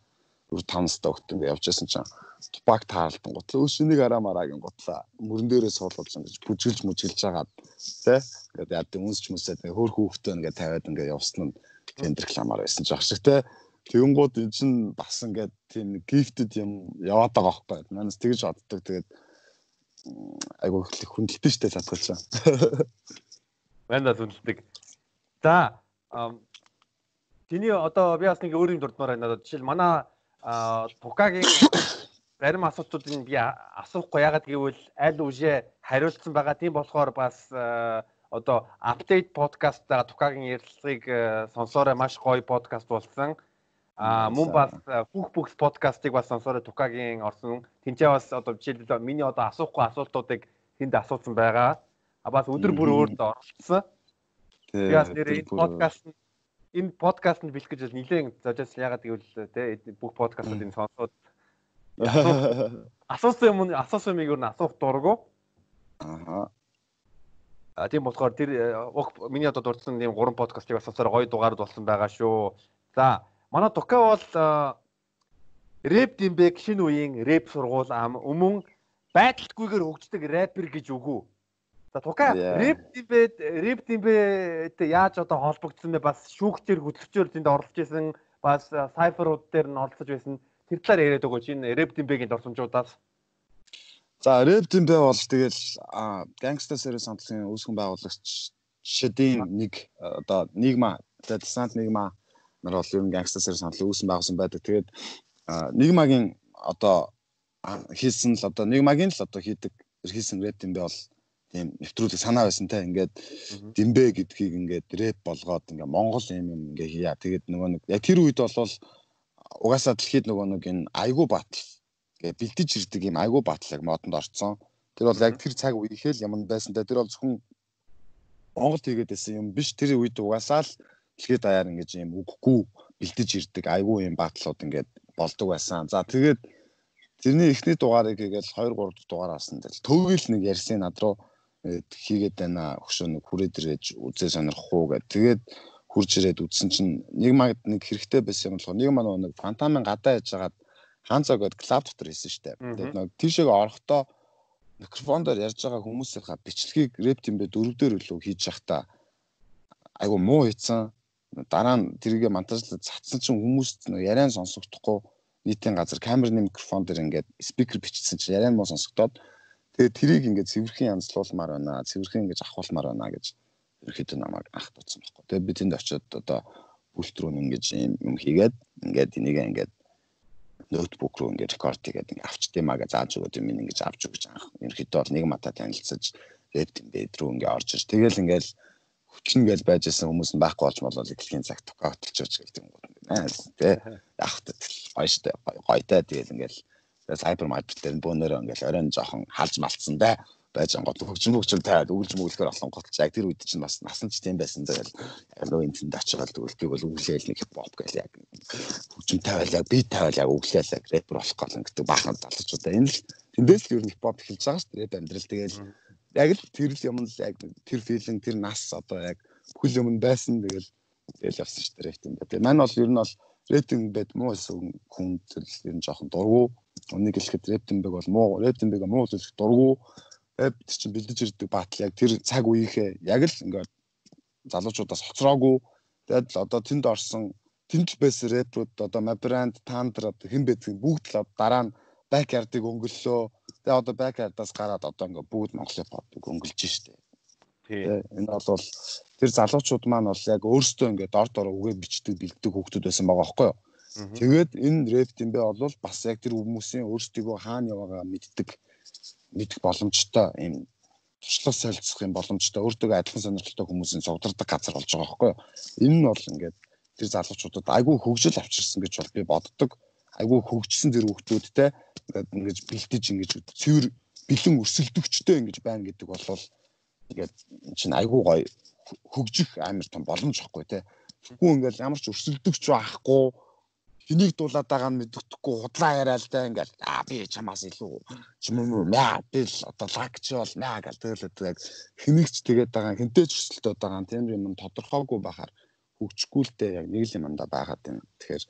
4 5 настай хөлт ингээд явж байсан чинь тупак таарлтан готлоо өшнийг араамаарагийн готлаа мөрөн дээрээ суулгаж ингэж бүжгэлж мүжгэлж жагаад тий ингээд яад үнсч мүсээд хөөх хүүхдээ ингээд тавиад ингээд явсан нь тендер рекламаар байсан ч ах шиг тий Тэгэнгүүт энэ чинь бас ингээд тийм гифтэд юм яваад байгаа байхгүй. Манайс тэгж боддог. Тэгээд айгу их хүндэлтэй штэ цацгалчаа. Манайс хүндэлдэг. За Тэний одоо би бас нэг өөр юм дурдмаар байна. Жишээл манай Тукагийн зарим асуултуудыг би асуухгүй ягаад гэвэл аль үшээ хариулсан байгаа. Тийм болохоор бас одоо апдейт подкастаа Тукагийн ярилцлагыг сонсоорой маш гоё подкаст болсон. А мөн бас бүх бүх подкастыг бас сонсоорой Тукагийн орсон. Тинчээ бас одоо жишээлбэл миний одоо асуухгүй асуултуудыг тэнд асуусан байгаа. А бас өдөр бүр өөрөнд оролцсон. Тэгээс нэр энэ подкаст нь энэ подкастт бэлэх гэж нэлээд зожоос ягаад гэвэл те бүх подкастуудыг сонсоод Асуусан юм асуусан юмыг юу н асуух дургу. Аа. А тийм болохоор тэр э, миний одоо дурдсан тийм гурван подкастыг сонсоор гоё дугаард болсон байгаа шүү. За манай Тука бол рэп димбэг шинэ үеийн рэп сургууль ам өмнө байдалтгүйгээр хөгждөг рэпер гэж үгүй. За Тука рэп димбэд рэп димбэд яаж одоо холбогдсон бэ? Бас шүүгчээр хөтлөгчөөр тэнд оролцож исэн бас сайферууд дээр нь оролцож байсан тэр талаар яриад өгөөч энэ Рэп Димбегийн дурсамжуудаас. За Рэп Димбэ бол тэгэл Gangsta series хамтлагийн үүсгэн байгуулагч шидийн нэг одоо Нигма Десант Нигма нар бол ер нь Gangsta series хамтлаг үүсгэн байгуулсан байдаг. Тэгээд Нигмагийн одоо хийсэн л одоо Нигмагийн л одоо хийдэг хийсэн Рэп Димбэ бол тийм нэвтрүүлэг санаа байсан те ингээд Димбэ гэдгийг ингээд рэп болгоод ингээд Монгол юм юм ингээд хийя. Тэгээд нөгөө нэг яг тэр үед бол угаасаа дэлхийд нөгөө нэг энэ айгу батл гэ бэлдэж ирдэг юм айгу батлаг модонд орцсон. Тэр бол яг тэр цаг үеийнхээ л юм байсан да. Тэр бол зөвхөн Монголд хийгээд байсан юм биш. Тэр үед угаасаа л дэлхийд даяар ингэж юм үггүй бэлдэж ирдэг айгу юм батлууд ингээд болдог байсан. За тэгээд тэрний эхний дугаарыг хийгээл 2 3 дугаар авсан дээр төвгөл нэг ярьсан над руу хийгээд байна хөшөө нэг хүрээд ирээж үзээ сонирхох уу гэд. Тэгээд хурж ирээд үзсэн чинь нэг маг нэг хэрэгтэй байсан юм болохоор нэг маань нэг фантамын гадаа яж хагаад хаанцаа гээд клуб дотор хийсэн штэ. Тэгээд нэг тийшээ орохдоо микрофон дээр ярьж байгаа хүмүүсийнхаа бичлэгийг рэп тимбэ дөрөв дээр үлээ хийж явахдаа айгу муу хийцэн дараа нь тэргээ монтажлаад цацсан чинь хүмүүс яриан сонсогдохгүй нийтийн газар камерны микрофон дээр ингээд спикер бичсэн чинь яриан муу сонсогдоод тэгээд тэрийг ингээд цэвэрхэн янзлуулмаар байна цэвэрхэн ингэж авахулмаар байна гэж ерөөхдөө намайг анх тутсан байхгүй. Тэгээд би тэнд очиод одоо бүлт рүү ингэж юм хийгээд ингээд энийг ингээд ноутбук руу ингээд рекорд хийгээд ингээд авчдээ гэж зааж өгөөд юм ингэж авч өгч анх ерөөхдөө бол нэг мата танилцаж рэптин бэд рүү ингээд орж ир. Тэгэл ингээд хүчин гэж байж исэн хүмүүс нь байхгүй болж болол эхлэхийн цаг токоотолж гэж гэдэг юм гоо нээс тэ яг та гоёштой гойтой тэгэл ингээд сайбер маркет дээр бөөнөрөө ингээд оройн жоохон халж малцсан да байж ангууд хөгжим хөгжим таад өгүүлж мөглөхөр олон готч яг тэр үед чинь бас насан ч тийм байсан тэгэл яг нөө энэ тэнд очиод тэгвэл би бол өглөөл нэг хипхоп гэл яг хөгжим тавиал яг би тавиал яг өглөөл яг рэпер болох гол гэдэг баахан залуучуудаа энэ л тэндээс л ер нь хипхоп эхэлж байгаа шүү дээ амьдрал тэгэл яг л тэр л юм л яг тэр филинг тэр нас одоо яг бүхэл юм байсан тэгэл тэгэл явсан шүү дээ рэптинг гэдэг. Мань бол ер нь бол рейтинг бед муу эсвэл хүн зүйл ер нь жоохон дургу. Үнийг хэлэхэд рептинг бол муу, рептинг муу зүйл дургу бид чинь бэлдэж ирдэг батал яг тэр цаг үеийнхээ яг л ингээд залуучуудаас хоцроогүй тэгээд л одоо тэнд орсон тэнд байсан рэпрууд одоо Mabbrand, Tandra хэн байдгийг бүгд л дараа нь backyard-ыг өнгөллөө. Тэгээ одоо backyard-аас гараад одоо ингээд бүгд Монголын pop-ыг өнгөлж штэ. Тийм. Энэ бол тэр залуучууд маань бол яг өөрсдөө ингээд дор дор үгээ бичдэг бэлддэг хүүхдүүд байсан байгаа байхгүй юу? Тэгээд энэ рэв дэмбэ бол бас яг тэр хүмүүсийн өөрсдийгөө хаана яваагаа мэддэг мэдэх боломжтой юм туршлага солилцох юм боломжтой өөртөө адилхан сонирхолтой хүмүүсийн зовдордог газар болж байгаа байхгүй юу. Энэ нь бол ингээд тэр залуучуудад айгүй хөгжил авчирсан гэж бол би боддог. Айгүй хөгжсөн тэр хүмүүсттэй ингээд ингэж бэлтэж ингэж цэвэр бэлэн өрсөлдөгчтэй ингэж байна гэдэг бол ингээд чинь айгүй гоё хөгжих амар том боломж واخгүй те. Тэгвгүй ингээд ямар ч өрсөлдөгч байхгүй хэнийг дуулаад байгаа нь мэддэхгүй худлаа яриа л да ингээл аа би чамаас илүү юм юм маа би л одоо лагч бол маа гэл тэгэл яг хэнийгч тэгээд байгаа хинтэй ч өсөлтөд байгаа тийм юм тодорхойгүй байхаар хөгжихгүй л дээ яг нэг л юмдаа байгаад байна. Тэгэхээр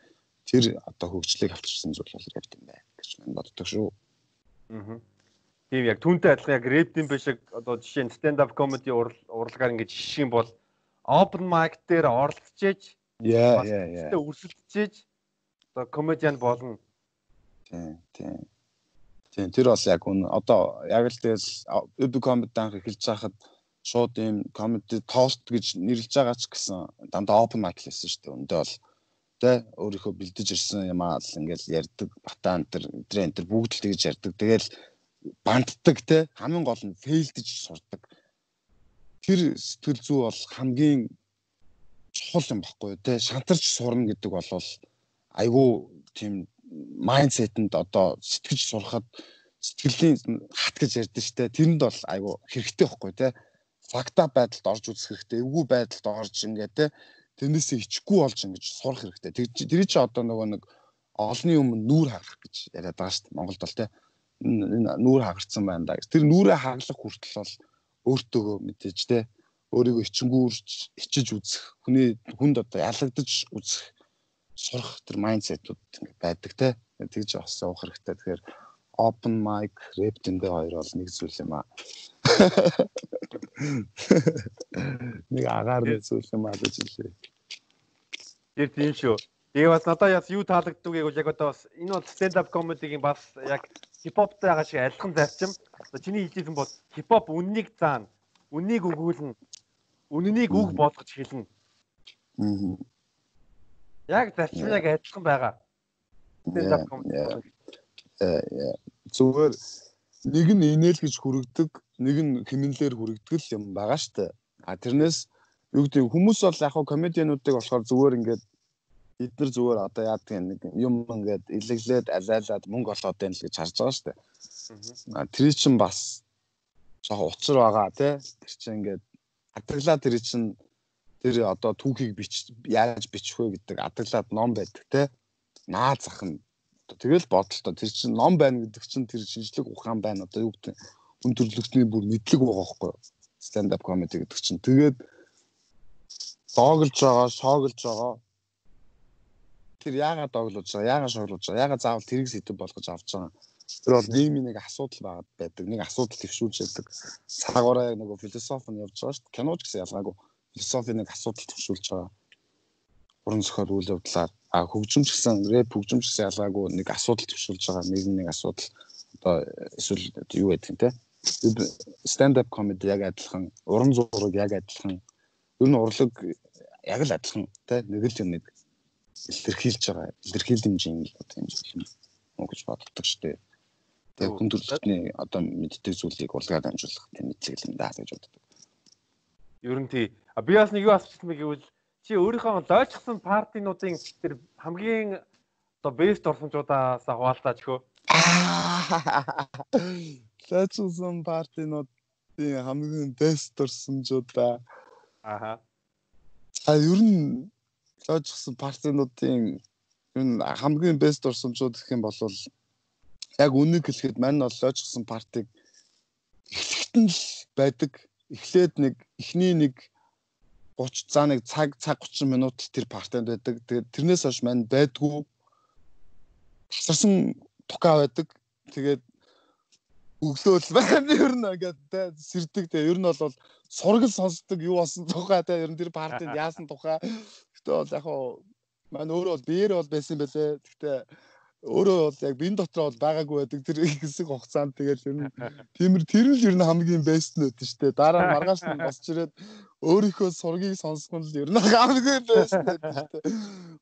тэр одоо хөгжлийг авчирсан зүйл бол рэп юм байна гэж мань боддог шүү. Аа. Тийм яг түүнтэй адилхан яг рэп юм биш одоо жишээ нь stand up comedy урлагаар ингэж жишээ бол open mic дээр оролцож яа яа яа. Өрсөлдөж одоо комедиан болно. Тийм, тийм. Тийм, тэр бол яг үн одоо яг л тэгэл UB comedy анх эхэлж байхад шууд ийм comedy toast гэж нэрлэж байгаа ч гэсэн дандаа open mic лсэн шүү дээ. Өндөө бол тэ өөрийнхөө бэлдэж ирсэн юм аа л ингээл ярьдаг батан энэ тэр энэ тэр бүгд л тэгж ярьдаг. Тэгэл банддаг те хамгийн гол нь фейлдэж сурдаг. Тэр сэтгэл зүй бол хамгийн чухал юм баггүй те шантарч сурна гэдэг бол айгүй тийм майндсетэнд одоо сэтгэж сурахад сэтгэлийн хат гэж ярьдэн штэ. Тэрэнд бол айгүй хэрэгтэй байхгүй те. Факта байдалд орж үзэх хэрэгтэй эвгүй байдалд орж ингээ те тэрнээсээ ичгүй болж ингэж сурах хэрэгтэй. Тэр чи одоо нөгөө нэг олны өмнө нүүр хагах гэж яриад байгаа штэ. Монголд бол те. Нүүр хагарсан байна да. Гэж тэр нүрээ хаглах хүртэл бол өөртөө мэдээж те өөрийгөө ичингүүрч ичиж үзэх хүний хүнд одоо ялагдаж үзэх сурах тэр майндсетууд ингээ байдаг те тэгж бас явах хэрэгтэй тэгэхээр open mic rap тэндээ хоёр бол нэг зүйл юм аа нэг агаар нэг зүйл юм аа гэж хэлээ тэр тийм шүү Тэгээ бас надад яс юу таалагддаг гэвэл яг одоо бас энэ бол stand up comedy-гийн бас яг хипхоптой байгаа шиг адилхан зарчим. Чиний хэлжсэн бол хипхоп үннийг заана. Үннийг өгүүлнэ. Үннийг үг болгож хэлнэ. Яг зарчим яг адилхан байгаа. Зүгээр нэг нь инээл гэж хүрэгдэг, нэг нь хэмнэлээр хүрэгдэг л юм байгаа штэ. А тэрнээс юу гэдэг хүмүүс бол яг хаа комедиануудыг болохоор зүгээр ингээд бид нар зүгээр одоо яадаг нэг юм ингээд илэглээд алайлаад мөнгө олоод байна л гэж харж байгаа шүү дээ. Тэр чинь бас жоохон учир байгаа тий. Тэр чинь ингээд адаглаад тэр чинь тэр одоо түүхийг бич яаж бичих вэ гэдэг адаглаад ном байдаг тий. Наа зах нь тэгэл бодолтой тэр чинь ном байна гэдэг чинь тэр шинжлэх ухаан байна одоо юу гэдэг хүн төрлөختний бүр мэдлэг байгаа байхгүй stand up comedy гэдэг чинь тэгээд доглож байгаа шоглож байгаа тэр яагаад доглож байгаа, яагаад шоглож байгаа, яагаад заавал тэрийг сэдв болгож авч байгаа. Тэр бол нийгмийн нэг асуудал байгаад байдаг. Нэг асуудал төвшүүлж яадаг. Цагаараа нөгөө философи нь явж байгаа шүү дээ. Киноч гэсэн ялгаагүй философи нэг асуудал төвшүүлж байгаа. Уран зохиол үйл явдлаар а хөгжимч гэсэн рэп хөгжимч гэсэн ялгаагүй нэг асуудал төвшүүлж байгаа. Нийгмийн нэг асуудал одоо эсвэл юу гэдэг юм те. Stand up comedy яг адилхан, уран зураг яг адилхан. Ер нь урлаг яг л адилхан те нэг л юм нэг илэрхийлж байгаа илэрхийл хэмжээний одоо юм зүйл юм гэж боддог шүү дээ. Тэгээ хүн төрөлхтний одоо мэддэг зүйлийг урлагаар дамжуулах тийм мэдлэг юм даа гэж боддог. Ер нь тий. Би бас нэг юу асуусан бэ гэвэл чи өөрийнхөө лойчсон партинуудын тэр хамгийн одоо бест орсончуудаас хуваалцаач хөө. Лойчсон партинуудын хамгийн бест орсончудаа. Аха. А ер нь лоожсон партинуудын энэ хамгийн бест орсомжууд гэх юм бол яг үнийг хэлэхэд мань бол лоожсон партиг эхлэхэд нь л байдаг. Эхлээд нэг эхний нэг 30 за нэг цаг цаг 30 минут тэр партинд байдаг. Тэгээд тэрнээс хойш мань байдгүй тасарсан тука байдаг. Тэгээд өглөөл байна ер нь ингээд тэ сэрдэг тэ ер нь бол сургал сонсдог юу болсон тухай тэ ер нь тэр партинд яасан тухай Гэхдээ бол яг хаа маань өөрөө бол биеэр бол байсан байлээ. Гэхдээ өөрөө бол яг бин дотроо бол байгаагүй байдаг тэр хэсэг хугацаанд тэгэл ер нь тиймэр тэр л ер нь хамгийн бест нь өгдөн штэ. Дараа маргааш нь босч ирээд өөрийнхөө сургийг сонсгон л ер нь хамгийн бест нь өгдөн штэ.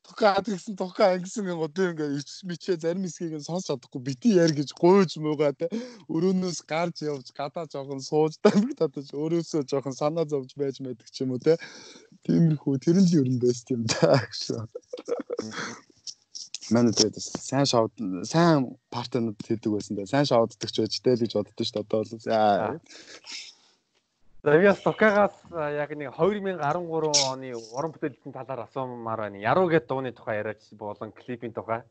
Тухайд гэсэн тухай ангисан гоо ингээ ич мичээ зарим хэсгийг нь сонсч чадахгүй бити яар гэж гуйж муугаа те. Өрөөнөөс гарч явж гадаа жоохон сууж дамжтаад өөрөөсөө жоохон санаа зовж байж мэдэг ч юм уу те. Тиймэрхүү тэр нь л ер нь бест юм даа гэж манай тэгээд сайн шоуд сайн партнерууд хийдэг байсан да сайн шоуддаг ч байж тэл гэж боддоо шүү дээ одоо бол за Завиас Токагаас яг нэг 2013 оны уран бүтээлчийн талаар асуумаар байна. Яруу гэдэг дууны тухай яриач болон клипийн тухай.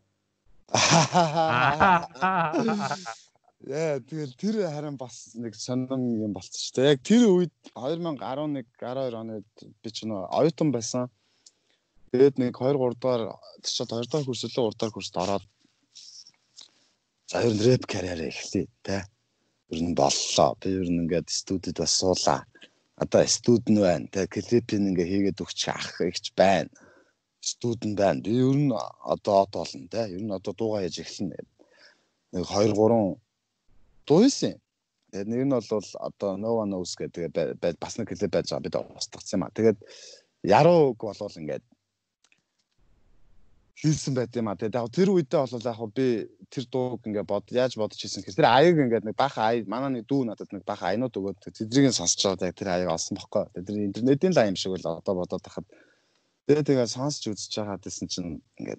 Яа тэгэл тэр харин бас нэг сонирн юм болчих шүү дээ. Яг тэр үед 2011 12 онд би ч нөө оюутан байсан. Тэгээд нэг 2 3 дугаар тийчээд 2 дугаар курс лөө 3 дугаар курст ороод за ер нь рэп карьер эхлэе те. Ер нь боллоо. Би ер нь ингээд студид бас суулаа. Одоо студент байна. Тэ клипийн ингээ хийгээд өгч ах ихч байна. Студент байна. Би ер нь одоо од болно те. Ер нь одоо дуугаа яаж эхлэнэ. Нэг 2 3 дуу исэн. Тэгээд нэг нь бол одоо No One Knows гэдэг бас нэг клип байж байгаа бид устгацсан юм а. Тэгээд ярууг болвол ингээд хийсэн байт юм а. Тэгээд яг тэр үедээ бол яг би тэр дууг ингээ бод яаж бодож хийсэн гэхээр тэр аяг ингээ нэг баха ая манай нэг дүү надад нэг баха аянууд өгөөд тэдрийг нь сонсч байгаа яг тэр аяг олсон бохгүй. Тэр интернетийн лайм шиг л одоо бодоод тахад тэгээд тэгээ сонсч үзэж байгаа гэсэн чинь ингээ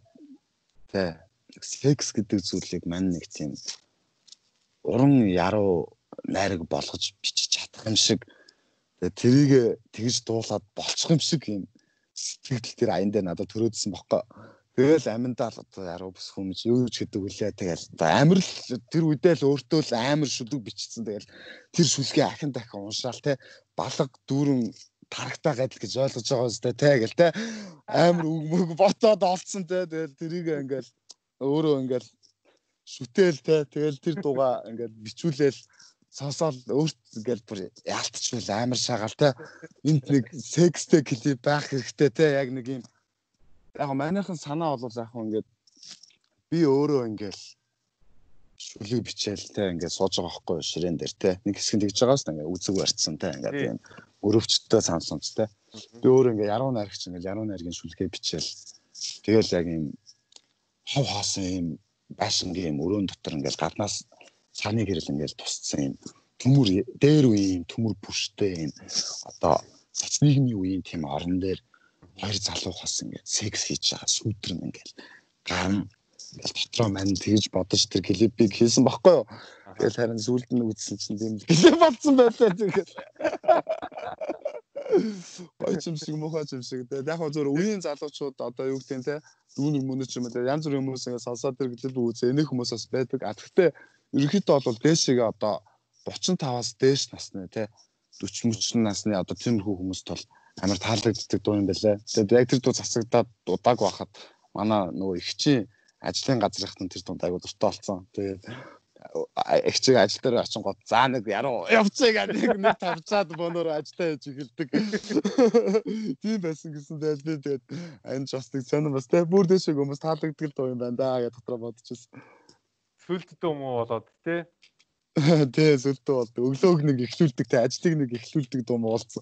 тэ секс гэдэг зүйлийг мань нэг тийм уран яруу найраг болгож бичиж чадах юм шиг тэрийг тэгж дуулаад болчих юм шиг юм сэтгэл тэр аян дээр надад төрөөдсөн бохгүй. Тэгэл аминдаа л одоо яруу бус хүмүүс юу ч гэдэг үлээ. Тэгэл одоо амар л тэр үедээ л өөртөө л амар шүлэг бичсэн. Тэгэл тэр шүлгээ ахин дахин уншаал те. Балга дүүрэн тарагтаа гадл гэж ойлгож байгаа үстэй те гэл те. Амар өгмөг ботоод олцсон те. Тэгэл тэрийг ингээл өөрөө ингээл шүтэл те. Тэгэл тэр дуга ингээл бичүүлээл сонсоод өөрт ингээл бүр яалтчвал амар шагаал те. Энд нэг секстэй клип байх хэрэгтэй те. Яг нэг юм яг манайхан санаа бол яг ингээд би өөрөө ингээл шүлэг бичээл те ингээд сууж байгаа байхгүй ширээн дээр те. Нэг хэсэг тэгж байгаас ингээд үзэг барьцсан те. Ингээд юм өрөвчтөй сансамж те. Би өөр ингээд яруу найрагч ингээд яруу найргийн шүлгээ бичээл. Тэгэл яг юм хав хаасан юм байшингийн юм өрөөнд дотор ингээд гаднаас цааны гэрэл ингээд тусцсан юм төмөр дээр үе юм төмөр бүрштэй юм одоо социализмын үеийн тийм орон дээр хоёр залуу хас ингээд секс хийж байгаа сүйтрэн ингээд. Ган дотроо мань тэгж бодож тэр клипийг хийсэн баггүй юу? Тэгэл харин зүйлд нь үзсэн чинь тийм клип болсон байлаа тэгэл Гоё юм шиг мохоо юм шиг те. Яг зөв үеийн залуучууд одоо юу гэдэг те дүүнер мөнөч юм те янз бүрийн хүмүүс ингэ сонсоод тэр клип үзээ. Энийг хүмүүс бас байдаг. А тэгтээ ерөнхийдөө бол дээшээ одоо 35-аас дээш насны те 40 мөчн насны одоо тиймэрхүү хүмүүст бол амар таалагддаг дуу юм байлаа. Тэгээд яг тэр дуу засагдаад удааг байхад манай нөгөө их чинь ажлын газрынхтан тэр дунд айгуу дуртай болсон. Тэгээд их чиг ажил дээр очин гот за нэг яруу явцгаа гэдэг нэг тавцаад боноор ажиллаа хийж эхэлдэг. Тийм байсан гэсэн би тэгээд энэ ч бас нэг сонир бас тэг бүр дэшиг хүмүүс таалагддаг л дуу юм байна да гэж дотроо бодчихсон. Сүлд дуу муу болоод тий. Тий сүлд дуу болд. Өглөөг нэг эхлүүлдэг тий ажлыг нэг эхлүүлдэг дуу муу болсон.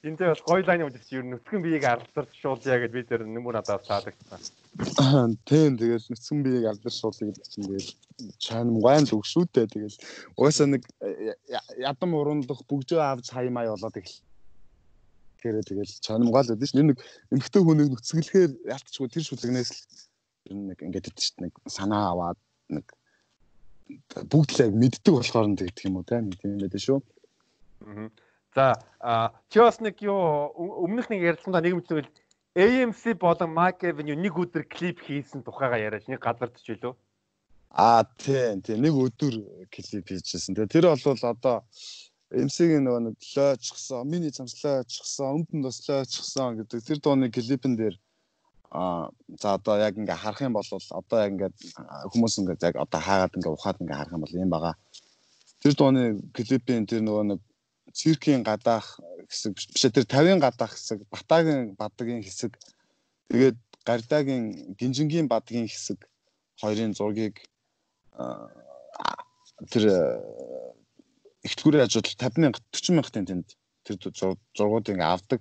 Энтэй бол гоё лайн үзэж ер нь нүцгэн биеийг алдарч шуулъя гэд би тэр нэмүр надад таалагдсан. Тийм тэгэл нүцгэн биеийг алдарч шуулъя гэдэг чинь тэгэл чанам гайн л өгшүүтэй тэгэл угаасаа нэг ядам урундах бүгжөө авч хаймаа болоод их гэрээ тэгэл чанамгаал байдаг ш. нэг эмхтэй хүнийг нүцгэлэхээр ялтчгүй тэр шүлэгнээс л ер нь нэг ингээд идэж нэг санаа аваад нэг бүгд л яг мэддэг болохоор нь тэгдэг юм уу те нэг тийм байдаг шүү. Аа За чи бас нэг юу өмнөх нэг ярилцлаганд нэг мэдвэл AMC болон Mac Avenue нэг өдөр клип хийсэн тухайга яриач нэг газарт ч үлээ. Аа тийм тийм нэг өдөр клип хийжсэн. Тэр бол одоо MC-ийн нөгөө нэг лойчсан, миний замслойчсан, өмдөн тослойчсан гэдэг тэр дууны клипэн дээр а за одоо яг ингээ харах юм бол одоо яг ингээ хүмүүс ингээ яг одоо хаагаад ингээ ухаад ингээ харах юм бол юм байгаа. Тэр дууны клипийн тэр нөгөө нэг циркийн гадаах хэсэг биш тэр 50-ын гадаах хэсэг, Батагийн бадгийн хэсэг, тэгээд Гардагийн Гинжингийн бадгийн хэсэг хоёрын зургийг тэр ихтгүүрийн ажил 50 мянга 40 мянгатын тэнд тэр зургууд ингээ авдаг.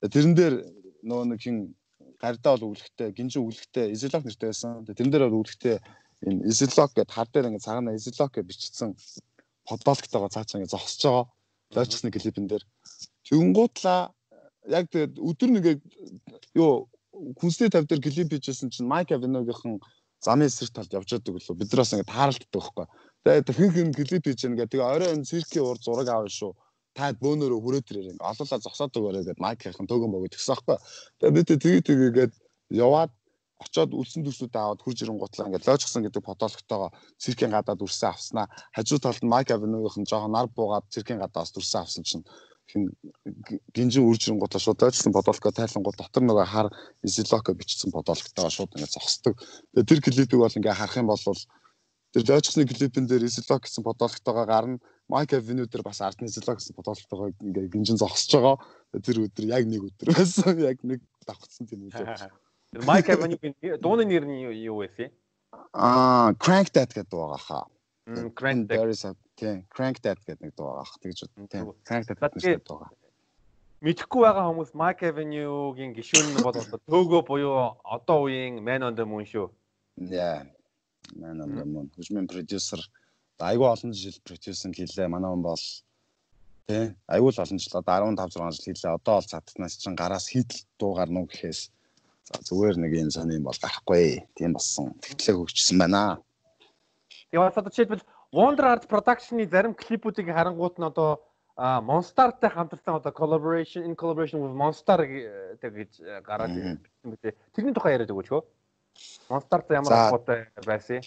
Тэрэн дээр нөгөө нэг хин гардаа бол өвлөгтэй, гинжин өвлөгтэй, изолог нэртэй байсан. Тэрэн дээр бол өвлөгтэй энэ изолог гэдэг хар дээр ингээ цагаана изолог гэж бичсэн подболктойгоо цаачаа ингээ зогсож байгаа лойчсны клипэн дээр тэгэнгуутлаа яг тэгээд өдөр нэгээ юу хүнсний тав дээр клип хийжсэн чинь Майк Авиногийнхан замын эсрэг талд явж байдаг лөө бид нар бас ингэ тааралддаг байхгүй. Тэгээд хин хин клип хийж байгаа. Тэгээ орой энэ циркийн ур зураг аавна шүү. Та бөөнөрөө хүрээд ирээ. Олоолаа зогсоод өгөөрэй гэд Майкийнхан төгөн бөгөөд гисэн байхгүй. Тэгээд бид тэгээ тэгээгээд яваад очоод үлсэн төслүүд аваад хурж ирэн гутлаа ингээд лоожгсон гэдэг фотологтойгоо циркийн гадаад үрсэн авснаа хажуу талд Майк Авенугийн жоохон нар буугаад циркийн гадаас үрсэн авсан чинь хин гинжин үрж ирэн гутлаа шууд лоожгсон фотологоо тайлангууд дотор нөгөө хар изолоко бичсэн фотологтойгоо шууд ингээд зогсдог. Тэгээ тэр клипийг бол ингээд харах юм бол тэр лоожгсны клипэн дээр изолок гэсэн фотологтойгоо гарна Майк Авеню дээр бас ардны изолок гэсэн фотологтойгоо ингээд гинжин зогсож байгаа. Тэр өдөр яг нэг өдөр байсан. Яг нэг давхцсан тийм үү. Майк Авенюгийн дууны нэр нь юу вэ? Аа, Crank That гэдэг дуу байгаа хаа. Crank That. Тийм, Crank That гэдэг нэг дуу байгаа. Тэгж үү. Тийм. Crank That гэдэг дуу байгаа. Мэдхгүй байгаа хүмүүс Майк Авенюгийн гишүүн нь бол төөгөө буюу одоо үеийн Man on the Moon шүү. Яа. Man on the Moon. Хүчмэн продюсер айгүй олон жил продюсинг хийлээ. Манай хүн бол тий айгүй л олон жил одоо 15 6 жил хийлээ. Одоо бол цадтнаас чинь гараас хит дуугаар нуу гэхээс зүгээр нэг энэ сони юм бол гарахгүй. Тийм болсон. Тэгтлээ хөгжсөн байна. Тэгээд одоо жишээлбэл Wonder Art Production-ы зарим клипүүдийг харангуут нь одоо Monster-тай хамтарсан одоо collaboration in collaboration with Monster гэж гараад ирсэн мэт. Тэрний тухай яриад өгөөч хөө. Monster-тай ямар холбоотой байсан?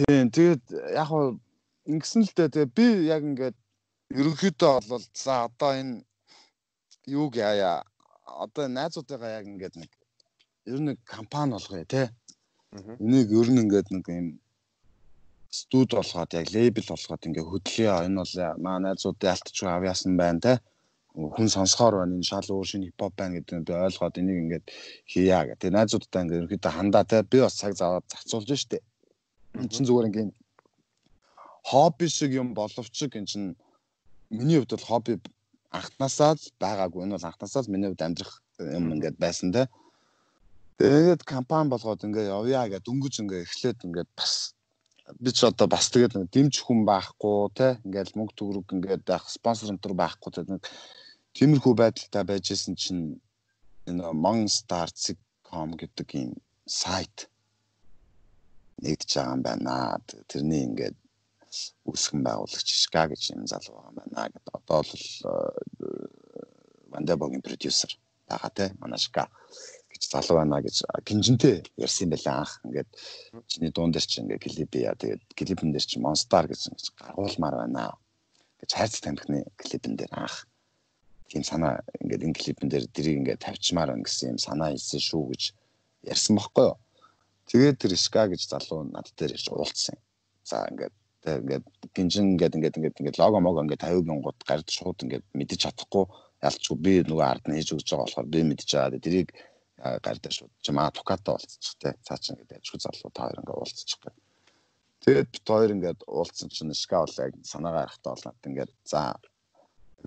Тийм. Тэгээд яг хоо ингэсэн л дээ. Би яг ингээд ерөнхийдөө бол за одоо энэ юуг яая одоо найзуудтайгаа яг ингээд нэг ер нь компани болгоё те. Энийг ер нь ингээд нэг юм студ болгоод яг лейбл болгоод ингээ хөдлөё. Энэ бол маа найзууд ялтч авьяасан байна те. хүн сонсохоор байна энэ шал өөр шинэ хипхоп байна гэдэг нь ойлгоод энийг ингээд хийя гэх. Тэгээ найзуудтай ингээд ерөөдөө хандаа те би бас цаг заваад зарцуулж штэ. Энд чинь зүгээр ингээд хобби шиг юм боловч энэ чинь миний хувьд бол хобби анхнасаа л байгаагүй. Энэ бол анхнасаа л миний хувьд амьдрах юм ингээд байсан те. Тэгээд компани болгоод ингээ явъя гэдэг дөнгөж ингээ эхлээд ингээ бас би ч одоо бас тэгээд дэмж хүн байхгүй те ингээл мөнгө төгрөг ингээд байх спонсор энэ төр байхгүй те нэг тиймэрхүү байдалтай байжсэн чинь энэ Monster.com гэдэг ийм сайт нэгдэж байгаа юм байна. Тэрний ингээд үүсгэн байгуулагч Шка гэж юм залуу байгаа юм байна гэдэг. Одоо бол Вандабогийн продюсер байгаа те манай Шка гэж залуу байна гэж гинжинтэй ярьсан юм байлаа анх ингээд чиний дуун дээр чи ингээд клип яа тэгээд клипэн дээр чи Monster гэж гаргуулмаар байна гэж хайрц тамхины клипэн дээр анх тийм санаа ингээд энэ клипэн дээр дэрийг ингээд тавьчмаар байна гэсэн юм санаа хэлсэн шүү гэж ярьсан байхгүй юу тэгээд тэр Ска гэж залуу над дээр ирж уулзсан за ингээд ингээд гинжин ингээд ингээд ингээд ингээд лого мого ингээд тавиугийн гот гард шууд ингээд мэдчих чадахгүй ялчгүй би нөгөө ард нь хийж өгч байгаа болохоор би мэдчихэж байгаа. Тэрийг гардаа шууд чамаа туката уулзчих те цаа чинь гэдэг ажгүй залуу та хоёр ингээ уулзчих гэх. Тэгээд бит хоёр ингээд уулзсан чинь ска бол яг санаагаа харахтаа бол над ингээд за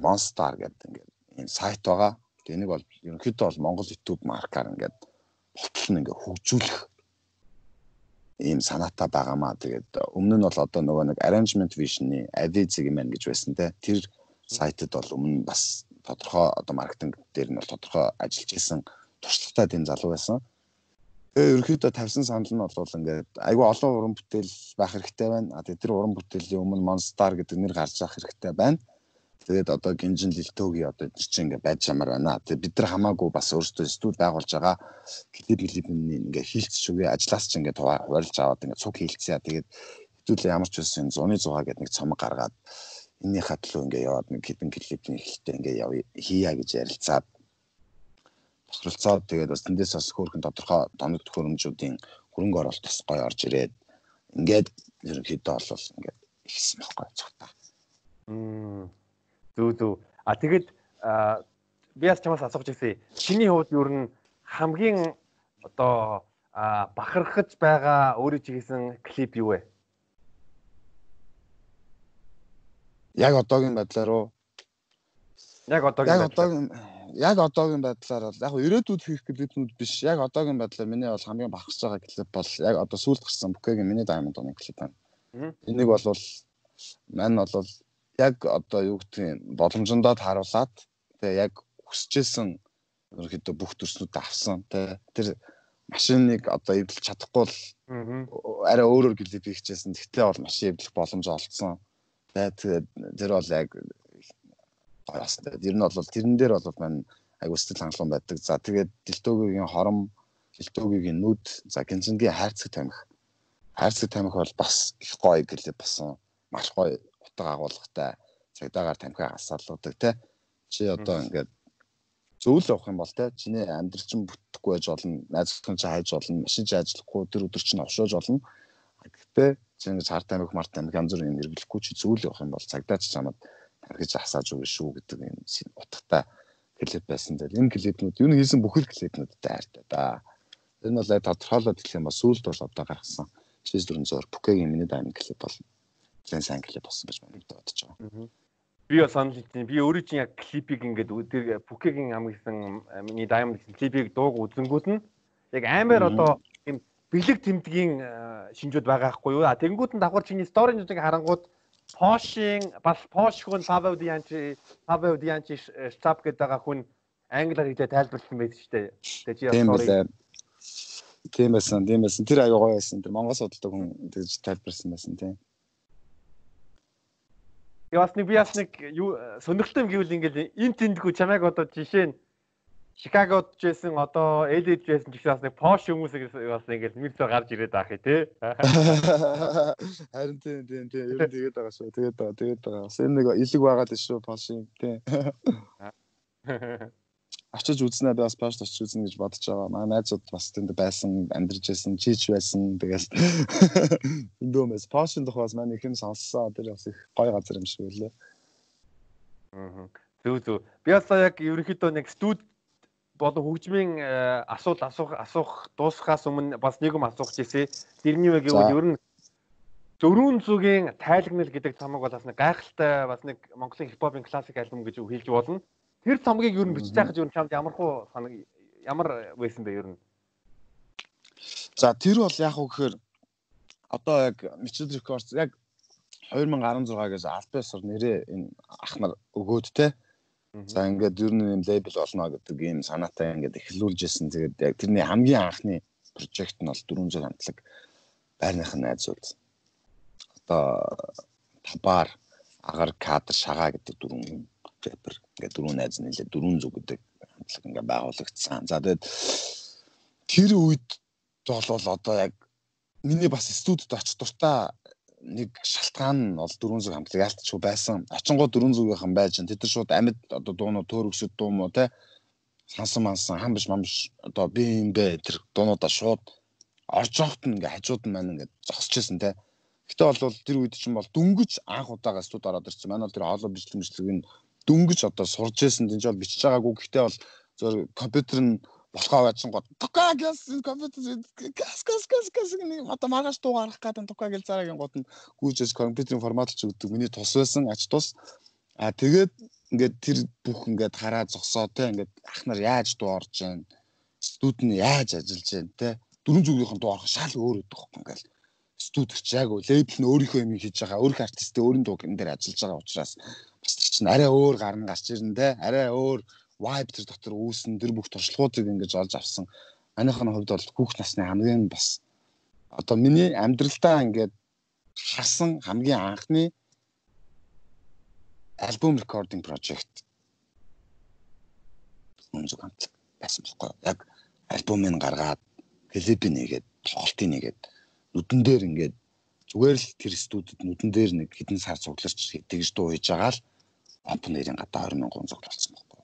Monster гэдэг ингээд ийм сайт байгаа. Тэнийг бол ерөнхийдөө бол Монгол YouTube маркаар ингээд болтол нь ингээд хөгжүүлэх ийм санаатай байгаамаа. Тэгээд өмнө нь бол одоо нөгөө нэг arrangement vision-ы Aviz юм байна гэж байсан те. Тэр сайтад бол өмнө бас тодорхой одоо маркетинг дээр нь бол тодорхой ажиллаж исэн туршлагатай тийм залуу байсан. Тэгээ ерөөхдөө тавьсан санал нь бол ингээд айгүй олон уран бүтээл байх хэрэгтэй байна. А тэр уран бүтээлийн өмнө Monster гэдэг нэр гарч ирэх хэрэгтэй байна. Тэгээд одоо гинжин лилтөөгийн одоо тэр чинь ингээд байж ямар байна. Тэгээд бид нар хамаагүй бас өөрсдөө студ байгуулж байгаа клип клипний ингээд хийлцэж үгүй ажиллаас чинь ингээд хуваарлж аваад ингээд цуг хийлцээ. Тэгээд хэдүүлээ ямар ч байсан зуны зугаа гэдэг нэг цомог гаргаад энэний хатлуу ингээд яваад нэг хэдэн клипний ихтэй ингээд явъя хийя гэж ярилцаад бохиролцоод тэгээд бас тэндээс бас хөөрхөн тодорхой тоног төхөөрөмжүүдийн хөрөнгө оруулалт бас гоё орж ирээд ингээд ерөнхийдөө бол ингээд ихсэн байхгүй цогта. Мм. Зүг зүг. А тэгэд би бас чамаас асууж ирсэн. Чиний хувьд юу н хамгийн одоо бахархаж байгаа өөрөө чи хийсэн клип юу вэ? Яг одоогийн байдлаар уу? Яг одоогийн яг одоогийн яг одоогийн байдлаар бол яг ирээдүйд хийх клипнүүд биш. Яг одоогийн байдлаар миний бол хамгийн бахархж байгаа клип бол яг одоо сүүлд гарсан Бүкэгийн миний Diamond оны клип байна. Энийг бол мань бол яг одоо юу гэдгийг боломжндоо тааруулаад тэгээ яг хүсэжсэн ерөөхдөө бүх төрснүүд авсан тэ тэр машиныг одоо эвдэлж чадахгүй л арай өөрөөр клип хийчихсэн. Тэгтээ бол машин эвдэх боломж олцсон. Тэгээд тэр бол яг гоёс. Ер нь бол тэрэн дээр бол маань айгуу сэтгэл хангалуун байдаг. За тэгээд дэлтөөгийн хором, дэлтөөгийн нүд, за гинцэнгийн хайрцаг тамхи. Хайрцаг тамхи бол бас их гоё гэлээ басан. Маш гоё утга агуулгатай цагдаагаар тамхи хасаалуудаг те. Чи одоо ингээд зөвл явах юм бол те чиний амьдрал чинь бүтэхгүй байж болно. Найзлахын чи хайж болно. Машин чи ажиллахгүй тэр өдөр чинь овшоож болно. Гэхдээ чи ингээд хар тамхи, мар тамхи янз бүрийн хэрэглэхгүй чи зөвл явах юм бол цагдаа ч чамд гэж асааж өгнө шүү гэдэг юм утгатай клип байсан дээр энэ клипнүүд юу хийсэн бүхэл клипнүүдтэй хайртай да. Энэ бол тодорхойлоод хэлэх юм бол сүүлд бол одоо гаргасан 6400 Бүкэгийн миний дайм клип бол зэн сайн клип болсон гэж байна бодож байгаа. Би бас санал хэлсэн. Би өөрөө чинь яг клипийг ингээд тэр Бүкэгийн ам гэсэн миний дайм клипийг дууг үзэнгүүт нь яг амар одоо юм бэлэг тэмдгийн шинжүүд байгаа хгүй юу. Тэнгүүд нь давхар чиний сторинуудыг харангууд Пошийн бас Пош хүн Павел Дианчи Павел Дианчи штаб гэдэг хүн англиар хэлээ тайлбарлсан байдаг шүү дээ. Тэгээ чи тийм байлаа. Тийм байсан, тийм байсан. Тэр аяга гоё байсан. Тэр Монгол судалдаг хүн тэгж тайлбарсан байсан тийм. Яас нэг би бас нэг юу сонирхолтой юм гэвэл ингээл энэ тэндгүү чамайг одоо жишээ нь Чикагод ч байсан одоо LA-д байсан ч гэсэн бас нэг Porsche хүмүүсийг бас ингээд мэрцөө гарч ирээд хэ тий. Харин тийм тийм тийм ер нь тэгээд байгаа шүү. Тэгээд байгаа тэгээд байгаа. Бас энэ нэг илэг байгаа л шүү Porsche тий. Очиж үзнэ би бас Porsche очиж үзнэ гэж бодож байгаа. Манай найзууд бас тэнд байсан, амьдарч байсан, чийч байсан. Тэгэл дөмэс Porsche-ын тухай бас манай ихэн сонссон. Тэр бас их гоё газар юм шиг үлээ. Аа. Зөв зөв. Би одоо яг ерөнхийдөө нэг студ болон хөгжмийн асуулт асуух асуух дуусхаас өмнө бас нэг юм асуух гэсэн. Тэрний үг гэвэл ер нь дөрвөн зүгийн тайлагнал гэдэг цомог бол бас нэг гайхалтай бас нэг Монголын хипхопын классик альбом гэж хэлж болно. Тэр цомгийг ер нь бичиж байхад ер нь чамд ямархуу санаг ямар байсан бэ ер нь? За тэр бол яг уу гэхээр одоо яг Mitchell Records яг 2016-аас Alpesor нэрээ энэ ах нар өгөөд те За ингээд ер нь юм лейбл болно гэдэг ийм санаатай ингээд эхлүүлжсэн. Тэгээд яг тэрний хамгийн анхны прожект нь бол 400 хамтлаг байрных нь найзууд. Одоо табар агаар кадр шагаа гэдэг дөрвөн рэпер ингээд дөрвөн найз нэлээ 400 гэдэг хамтлаг ингээд байгуулагдсан. За тэгээд тэр үед бол одоо яг миний бас студид очих дуртай нэг шалтгаан нь бол 400 хамтлаг яалтчгүй байсан. Очингоо 400-ийнхан байж энэ тэр шууд амьд одоо дуунууд төөрөгсөд дуу мó те сансан мансан хамбиш мамбиш одоо би юм бэ тэр дуунуудаа шууд орж явахт нь ингээ хажууд нь маань ингээ зогсчихсэн те. Гэтэ бол тэр үед чинь бол дөнгөж анх удаага студ ороод ирсэн. Манай тэр хоолой бичлэг бичлэгийг дөнгөж одоо сурж байсан гэж бол бичиж байгаагүй. Гэхдээ бол зөв компьютер нь болохоо байсан гот тука гэс компьютер гас гас гас гас нэг одоо маргааш дуу гарах гэдэг тука гэл цаагийн гот нь гүйжээс компьютерийн форматлж өгдөг миний тус байсан ач тус. А тэгээд ингээд тэр бүх ингээд хараа зогсоо те ингээд ах нар яаж дуу орж байна студ нь яаж ажиллаж байна те? Дөрөн зүгийнхэн дуу орох шал өөр өгдөг хөх ингээд студч яг лейбл нь өөрийнхөө юм хийж байгаа. Өөрх артистээ өөрийн дуу гэн дээр ажиллаж байгаа учраас бас чинь арай өөр гарна гарч ирнэ те. Арай өөр vibe тэр дотор үүснэ тэр бүх туршлагуудыг ингэж олж авсан. Манайхын хувьд бол хүүхд насны хамгийн бас одоо миний амьдралдаа ингээд харсан хамгийн анхны альбом рекординг project. Мөнзөг хамт байсан байхгүй яг альбомыг гаргаад клипийг нэгээд тоглолтыг нэгээд нүдэн дээр ингээд зүгээр л тэр студид нүдэн дээр нэг хэдэн сар цугларч тэгж дуу хийж байгаа л open air-ийн гадаа 20 мянган зуглалцсан байхгүй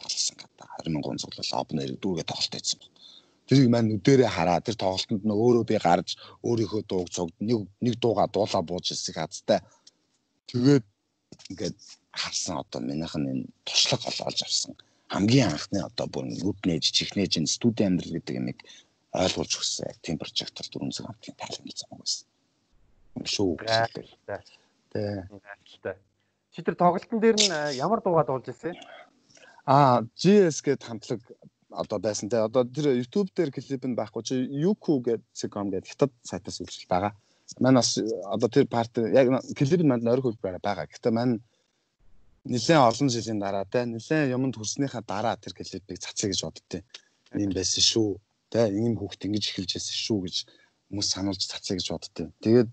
талсан гадаа 20 зуглал опнер дүүгээ тоглолт хийсэн баг. Тэрийг маань нүдэрээ хараа тэр тоглолтод нь өөрөө би гарч өөрийнхөө дууг цугд нэг нэг дууга дуулаа бууж ирсэг хацтай. Тэгээд ингээд харсан одоо минийх нь энэ туршлага олж авсан. Хамгийн анхны одоо бүр нүд нээж чихнээж энэ студи амьдрал гэдэг юмыг ойлгуулж өгсөн. Тийм прожект бол дөрөв цаг хамтын тайлбар зам байсан. Шүү. Тэ. Чи тэр тоглолтын дээр нь э, ямар дуугаа дуулж ирсэн? Аа, GS гэд хамтлаг одоо байсан те. Одоо тэр YouTube дээр клип нь байхгүй чи Yuku гэдэг.com гэдэг хятад сайтаас үйлчил байгаа. Манай бас одоо тэр парт яг клип нь манд ойрхон хөлбөр байгаа. Гэхдээ мань нэлээд олон жилийн дараа те нэлээд юмд хүрснийхаа дараа тэр клипийг цацгий гэж боддتي. Ийм байсан шүү. Тэ ийм хүүхд ингэж эхэлж байсан шүү гэж хүмүүс сануулж цацгий гэж боддتي. Тэгээд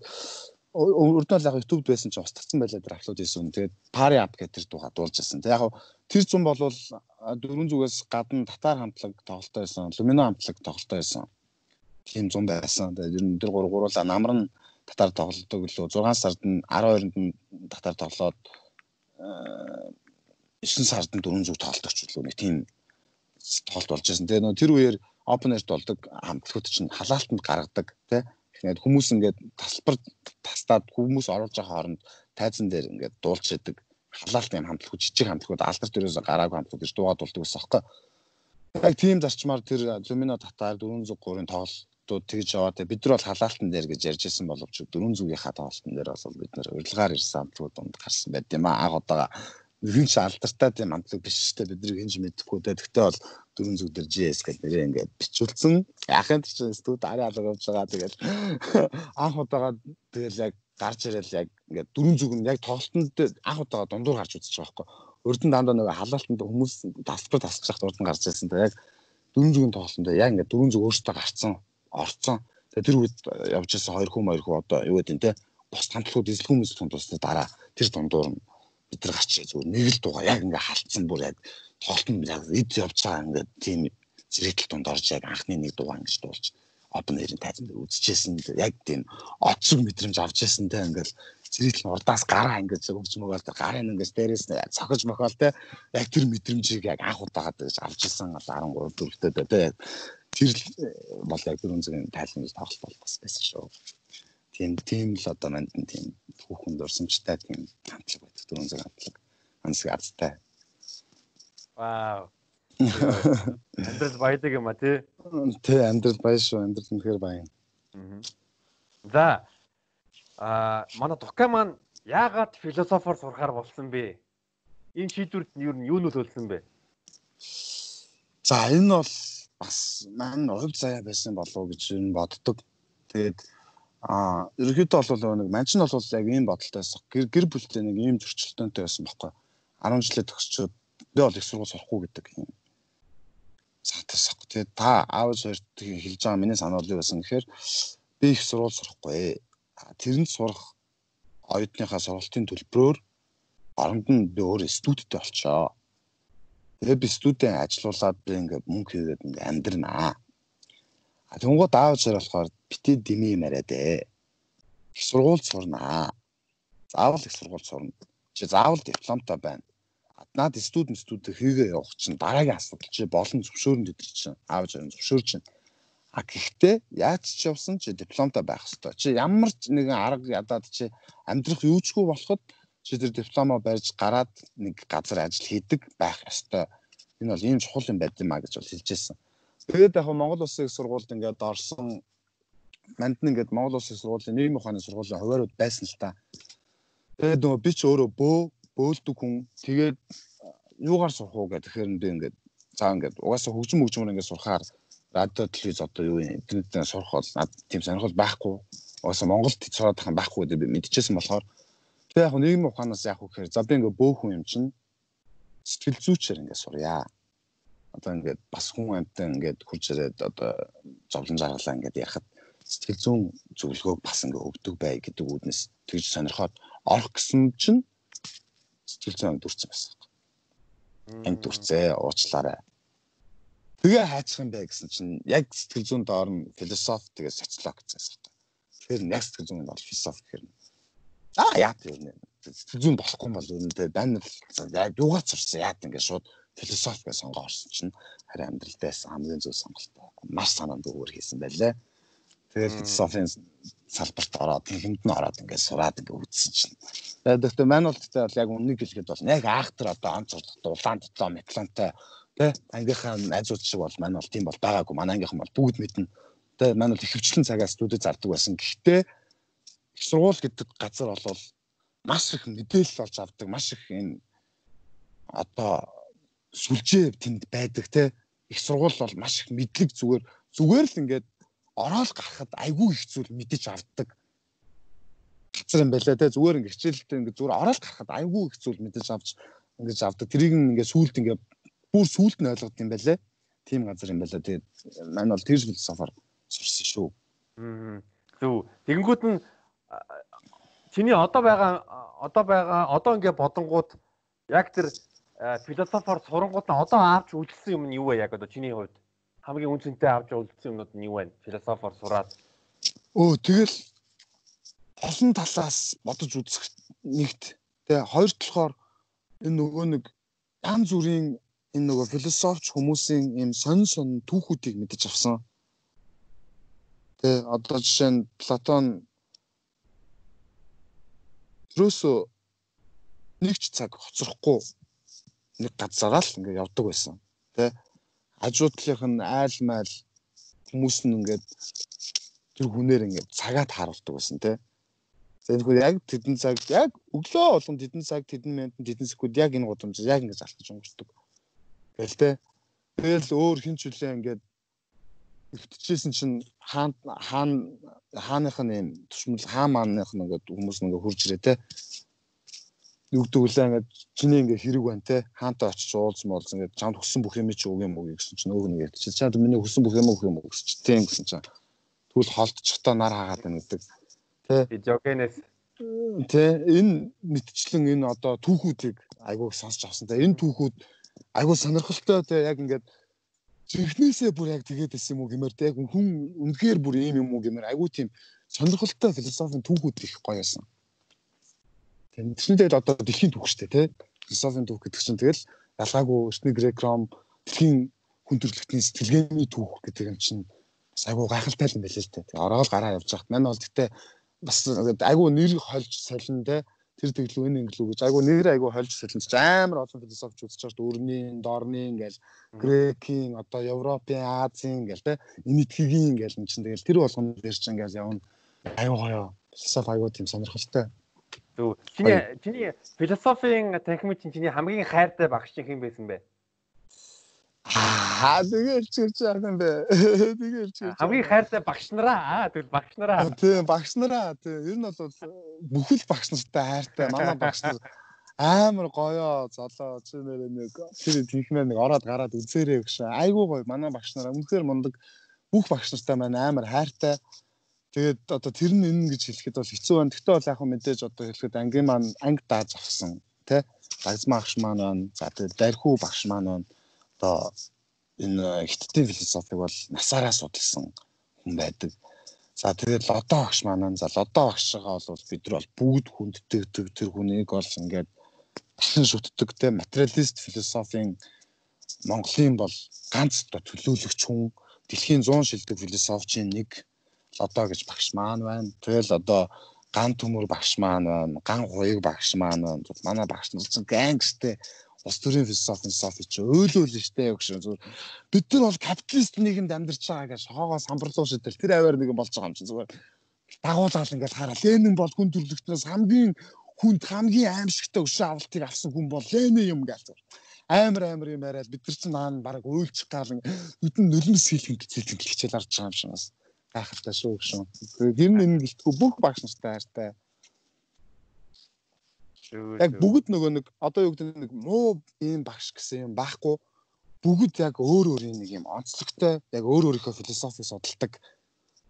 өрдөн л яг YouTube-д байсан чинь устгацсан байлаа тэр аплод хийсэн. Тэгээд Party Up гэдэг тэр дууга дуулж байсан. Тэг яг тэр зам бол дөрвөн зүгээс гадна татар хамтлаг тоглолтоо байсан. Lumino хамтлаг тоглолтоо байсан. Тийм зам байсан. Тэгээд ер нь тэр гур гуруула намар нь татар тоглолтог лөө 6 сард нь 12-нд нь татар тоглоод 9 сард нь дөрвөн зүг тоглолт очвол нэг тийм тоглолт болж байсан. Тэгээд тэр үеэр open air болдог хамтлагууд чинь халаалтанд гаргадаг тий Тэгэхээр хүмүүс ингээд тасалбар тастаад хүмүүс оруулж байгаа хооронд тайзан дээр ингээд дуулж идэг халаалт юм хамтлагууд жижиг хамтлагууд алдар дээрээс гараагүй хамтлагууд гэж дуугаа дуулдаг байсан хөөе. Яг тийм зарчмаар тэр Lumino татаар 403-ын тоглолтууд тэгж яваад бид нар бол халаалтан дээр гэж ярьж ирсэн боловч 400-ийнхаа тоглолтын дээр бол бид нар урилгаар ирсэн хамтлагууд донд гарсан байт юм аа. Анх удаага хинч алдартай тийм амтлаг биш ч гэдэг бидний хинч мэдэхгүй дээ. Тэгтээ бол дөрөн зүг дээр GS гэдэг нэрээ ингээд бичүүлсэн. Яхын чинь студ арай алга явж байгаа. Тэгэл анх удаага тэгэл яг гарч ирэл яг ингээд дөрөн зүг нь яг тоглолтонд анх удаага дундуур гарч үзэж байгаа байхгүй. Өрдөн дандаа нөгөө халаалтанд хүмүүс тасбар тасчих хад урд нь гарч ирсэн. Яг дөрөн зүгийн тоглолтонд яг ингээд дөрөн зүг өөртөө гарцсан, орцсон. Тэгээ тэр үед явж ирсэн хоёр хүн хоёр хүн одоо юу гэдэг нь те бос хамтлагууд эзлэхүүн мэсэлхэн тусны дараа тэр дундуур нь бид нар гарч зүгээр нэг л дугаа яг ингээ халтсан бүр яг тоглолтын яг эд явж байгаа ингээ тийм зэрэгтэл дунд орж яг анхны нэг дугаа ингэж дуулж open air-ийн тайзан дээр үзчихсэн яг тийм оцсог мэдрэмж авч яасан те ингээл зэрэгтэл урдаас гараа ингэж өгч мөгөөл тэр гарын ингэж дээрээс цохиж мохоол те яг тэр мэдрэмжийг яг анх удаагаад гэж авч исэн 13 дөрөвтэй те тэр бол яг тэр үнзгийн тайлбар тоглолт бол бас байсан шүү тийм тийм л одоо манд тийм хүүхэнд урсамжтай тийм хамтлаг байдаг дөрөв зэрэг хамтлаг ансаг азтай Вау. Амьдрал баядаг юм а тий. Тий амьдрал баян шүү. Амьдрал үнэхээр баян. За а манай Тука маань яагаад философор сурахаар болсон бэ? Энэ шийдвэрт нь юу нь юу нөлөөлсөн бэ? За энэ бол бас маань хувь заяа байсан болов уу гэж нь боддог. Тэгээд а ерөөхдөө бол нэг манчин бол яг ийм бодолтойс гэр гэр бүлтэй нэг ийм зөрчилдөөнтэй байсан байхгүй. 10 жилээ төгсчөөд би бол их сургууль сурахгүй гэдэг юм. Сатасах. Тэгээд та аав хоёрт хэлж байгаа миний санаа бол юу байсан гэхээр би их сургууль сурахгүй. Тэрэнд сурах оюутныхаа сургалтын төлбөрөөр оронд нь би өөр студенттэй болчоо. Тэгээ би студент ажилуулад би ингээд мөнгө хийгээд ингээд амьдрнаа. Тэнгууд аав зэрэг болохоор битээ дими юмараад ээ. Их сургууль сурнаа. Заавал их сургууль сурна. Чи заавал дипломтой байна. Наад студент студент хийгээ явах чинь дараагийн асуудал чи болон зөвшөөрөнд өдр чинь аав зэрэг зөвшөөрч чинь. А гэхдээ яаж ч явсан чи дипломтой байх хэрэгтэй. Чи ямар ч нэгэн арга ядаад чи амьдрах юучгүй болоход чи тэр дипломоо барьж гараад нэг газар ажил хийдэг байх ёстой. Энэ бол ийм чухал юм байд юм а гэж бол хэлж ирсэн. Тэгээд яг Монгол Улсын их сургуульд ингээд орсон манд нь ингээд Монгол Улсын сургуулийн нийгмийн ухааны сургуулийн хуваарууд байсан л та. Тэгээд нөгөө би ч өөрөө бөө бөөлдөг хүн тэгээд юугаар сурах уу гэдэг тэгэхээр би ингээд заа ингээд угаасаа хөгжим хөгжмөр ингээд сурахаар радио телевиз одоо юу юм интернетээр сурах бол над тийм сонирхол байхгүй угаасаа Монголд сураад тахын байхгүй гэдэг би мэдчихсэн болохоор Тэгээ яг нийгмийн ухаанаас яг үхээр за би ингээ бөөхөн юм чинь сэтгэл зүйчээр ингээ сурья. Одоо ингээд бас хүн амьтан ингээд хурж ирээд одоо зовлон жаргалаа ингээд ярахад сэтгэл зүйн зөвлөгөөг бас ингээ өгдөг бай гэдэг үүднээс тэгж сонирхоод орох гэсэн чинь сэтгэл зүйн дүрцэн байсан. Энд дүрцээ уучлаарай. Тэгээ хайцах юм бай гэсэн чинь яг сэтгэл зүйн доор нь философи тэгээ социолог гэсэн юм. Тэгэхээр яг сэтгэл зүйн бол философи гэхээр Аа яа тийм зүүн болохгүй бол үнэндээ байна л яг юугаар сурсан яа ингээд шууд философи гэж сонгоо орсон чинь харин амьдралтаас хамгийн зөв сонголтоо маш санаанд өгөр хийсэн байлээ. Тэгээд философийн салбарт ороод хэмд нь ороод ингээд сураад ингээд үзсэн чинь. Тэгээд гэхдээ маань бол тэгтээ бол яг үннийг хэлэхэд бол яг аахтар одоо онц урдтай улаан дотоо метлонтой тэ ангийнхаа найзууд шиг бол маань бол тийм бол байгаагүй. Манай ангийнхан бол бүгд мэднэ. Тэ маань бол ихэвчлэн цагаас студид зардаг байсан. Гэхдээ их сургууль гэдэг газар бол маш их мэдээлэл олж авдаг, маш их энэ одоо сүлжээ тэнд байдаг те. Их сургууль бол маш их мэдлэг зүгээр. Зүгээр л ингээд ороод гарахад айгүй их зүйл мэдэж авдаг. Газар юм байлаа те. Зүгээр ингээд хичээлдээ ингээд зүгээр ороод гарахад айгүй их зүйл мэдэж авч ингээд авдаг тэрийг ингээд сүулт ингээд бүр сүулт нь ойлгоод юм байлаа. Тийм газар юм байлаа. Тэгээд маань бол тэр философоор сурсан шүү. Зөв. Тэгэнгүүт нь чиний одоо байгаа одоо байгаа одоо ингээ бодонгууд яг тэр философоор сурангууд нь одоо авч үлдсэн юм нь юу вэ? Яг одоо чиний хувьд хамгийн үнцэнтэй авч үлдсэн юмнууд нь юу вэ? Философоор сураад. Өө тэгэл олон талаас бодож үзэх нэгт тэгээ хоёрт болохоор энэ нөгөө нэг янз бүрийн энэ нөгөө философч хүмүүсийн юм сонь сонь түүхүүдийг мэдэж авсан. Тэгээ одоо жишээ нь Платон Тэрөөсөө нэг ч цаг хоцрохгүй нэг газараа л ингээд явдаг байсан. Тэ хажуудлынх нь айл майл хүмүүс нь ингээд тэр хүнээр ингээд цагаад харуулдаг байсан тэ. Тэгэхээр яг тэдэн цаг яг өглөө болгон тэдэн цаг тэдэн минут тэдэн секунд яг энэ гудамж яг ингээд залтаж өнгөрцдөг. Тэгэл тэ. Тэгэл өөр хин ч үлээ ингээд өвтчихсэн чинь хаан хаан хааных нь юм тушмал хаан мааных нь ингээд хүмүүс ингээ хурж ирээ те югдөг үлээ ингээд чиний ингээ хэрэг байна те. Хаантай очиж уулз муулз ингээд чамд хүссэн бүх юм чи өгөө юм уу гэсэн чинь өөх нэгэд чи. Чамд миний хүссэн бүх юм өгөх юм уу гэсэн чинь тийм гэсэн чинь тэгвэл холдчихтоо нар хаагаад байна гэдэг. Те жогенес те энэ мэдчлэн энэ одоо түүхүүдийг айгуу сонсч авсан те. Энэ түүхүүд айгуу сонирхолтой те. Яг ингээд Жихнээсээ бүр яг тэгээд байсан юм уу гэмээр те. Яг хүн үнэхээр бүр ийм юм уу гэмээр айгүй тийм сонирхолтой философийн түүхүүд их гоё байсан. Чинь тэгэл одоо дэлхийн түүх штэ те философийн түүх гэдэг чинь тэгэл ялгаагүй эртний грек ром дэлхийн хүн төрөлхтний сэтгэлгээний түүх гэдэг юм чинь бас айгүй гайхалтай юм байл л те. Ороод гараа явж байхад. Мань бол гэхдээ бас айгүй нэр хольж солин те тэр тэглүү энэ инглүү гэж айгу нэр айгу хольж солинд ч амар олон философич үзэж чад өрнийн дорны ингээл грекийн одоо европын азийн ингээл те энэтхэгийн ингээл эн чинь тэгэл тэр болгоно дээр чинь ингээл явна. Айгу гоё. Философи айгу тийм сонирхолтой Зөв. Чиний чиний философийн танхимын чинь чиний хамгийн хайртай багш чинь хэн байсан бэ? Аа тэгэл ч гэж байгаа юм бэ. Тэгэл ч гэж. Хамгийн хайртай багш нараа аа тэгэл багш нараа. Тийм багш нараа тийм ер нь бол бүхэл багш нартай хайртай. Манай багш нар амар гоёо золоо чи нэр нэг тэр тийхмээ нэг ороод гараад үзээрэй гэж. Айгуу гоё манай багш нараа үнэхээр мундаг бүх багш нартай маань амар хайртай. Тэгээд одоо тэр нь энэ гэж хэлэхэд бол хэцүү байна. Гэхдээ бол яг хөө мэдээж одоо хэлэхэд ангийн маань анги дааж авсан тий. Лагзмагш маань байна. За тэгээд дархуу багш маань байна одоо энэ хиттийн философиг бол насаараа судалсан хүн байдаг. За тэгээд лодо багш маань за лодо багшгаа бол бид нар бол бүгд хүнддэг тэр хүнийг бол ингээд дахин шүтдэг те материалист философийн Монголын бол ганц одоо төлөөлөгч хүн дэлхийн 100 шилдэг философийн нэг лодо гэж багш маань байна. Тэгэл одоо ган төмөр багш маань байна. Ган хуйг багш маань байна. Манай багш нар ч гангстэй улс төрийн философи философи чи өөлөөл штэ гэж зүгээр бид нар бол капиталист нийгэмд амьдарч байгаа гэж хоогоо самбарлуу шидэл тэр аваар нэгэн болж байгаа юм чи зүгээр дагуулгаал ингээд хараа Ленин бол хүн төрлөختнөөс хамгийн хүнд хамгийн аимшигтай өшөө авалтыг авсан хүн бол Ленин юм гэж амар амар юм яриад бид нар чинь наан баг өөлчих гал нүдэн нулимс хийх гэж хэлэн хичээл харж байгаа юм шиг бас гайхалтай шүү гэж. Тэр нь энэ гэлтгүй бүх багш нартай хайртай Яг бүгд нөгөө нэг одоо юу гэдэг нэг муу ийм багш гэсэн юм байхгүй. Бүгд яг өөр өөр нэг юм онцлогтой яг өөр өөрийнхөө философи судалдаг.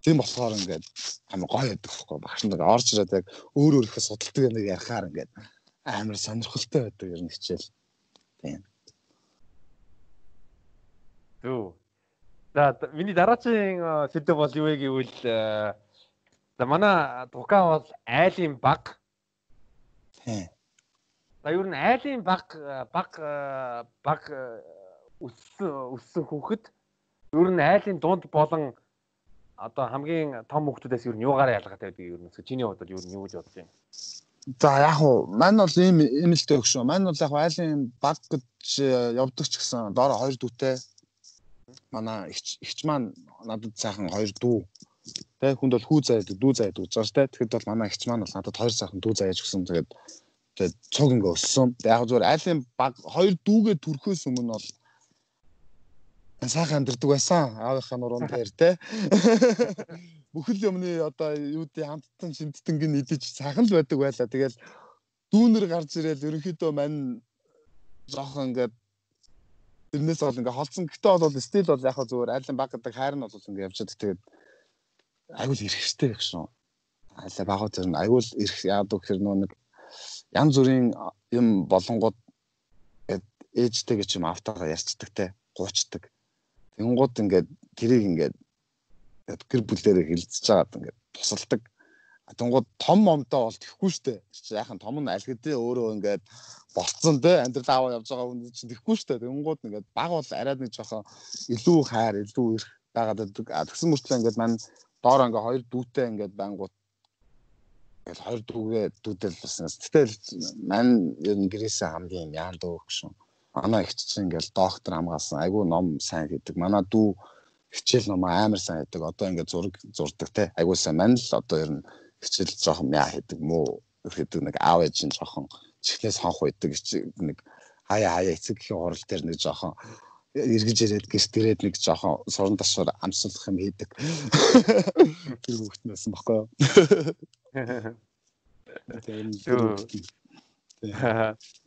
Тийм болохоор ингээд амар гоё байдаг байхгүй багш нар орж ирээд яг өөр өөрийнхөө судалдаг нэг ярихаар ингээд амар сонирхолтой байдаг ер нь хичээл. Тийм. Түү. За миний дараагийн сэдв бол юу вэ гэвэл за манай дука бол айлын баг За ер нь айлын баг баг баг өссөн өссөн хүүхэд ер нь айлын дунд болон одоо хамгийн том хүүхдүүдээс ер нь юугаар ялгаатай байдаг ер нь чиний хувьд ер нь юу гэж бодож байна? За яг уу мань бол ийм имэлтэй өгшөө. Мань бол яг айлын баг гэж явдаг ч гэсэн доор хоёр дүүтэй. Манай ихч маань надад сайхан хоёр дүү. Тэ хүнд бол хүү заяад дүү заяад ш тэ. Тэгэхэд бол манай ихч маань бол надад хоёр сайхан дүү заяаж өгсөн. Тэгээд тэгээд цог ингээ өссөн. Яг зүгээр айлын баг хоёр дүүгээ төрхөөс өмнө бол сайхан амьдэрдэг байсан. Аавынхаа нуруунд дээр те. Бүхэл юмны одоо юудын хамттан шимттэнгийн идэж сайхан л байдаг байлаа. Тэгэл дүүнэр гарч ирэл ерөнхийдөө мань жоохон ингээд тэрнээс бол ингээ холцсон. Гэтэ бол стил бол яг зүгээр айлын баг гэдэг хайр нь бол ингээ явж байгаа. Тэгээд айгуул ирэхтэй гэх шүү. Айлаа багууд тэр нь айгуул ирэх яадаг гэхэр нөө нэг янз бүрийн юм болонгууд ээжтэй гэж юм автагаа ярьцдаг те гуучдаг. Тэнгууд ингээд тэрийг ингээд гэр бүлээрээ хилцэж байгаад ингээд тусалдаг. Тэнгууд том момтой бол тэхгүй штэ. Яахан том нь хэдийн өөрөө ингээд болцсон те амьдрал аваа явж байгаа хүн чинь тэхгүй штэ. Тэнгууд ингээд баг бол арай нэг жоохон илүү хайр, илүү их байгаад байдаг. Тэгсэн мөртлөө ингээд маань доор ингээ хоёр дүүтэй ингээд бангууд Тэгэл хоёр дүүгээ дүүдэл бас. Гэтэл мань ер нь гэрээсээ хамгийн яан дөө гэсэн. Манай ихч чинь ингээл доктор хамгаалсан. Айгүй ном сайн гэдэг. Манай дүү хичээл ном амар сайн хийдэг. Одоо ингээд зураг зурдаг те. Айгүй сайн мань л одоо ер нь хичээл жоохон яа хийдэг мүү гэдэг нэг аав ээж нь жоохон чихлээс хонх байдаг нэг хаяа хаяа эцэг гэхийн хурал дээр нэг жоохон эргэж ирээд гэрт ирээд нэг жоохон суран ташвар амсуулах юм хийдэг. Тэр хүүхэд байсан баггүй юу?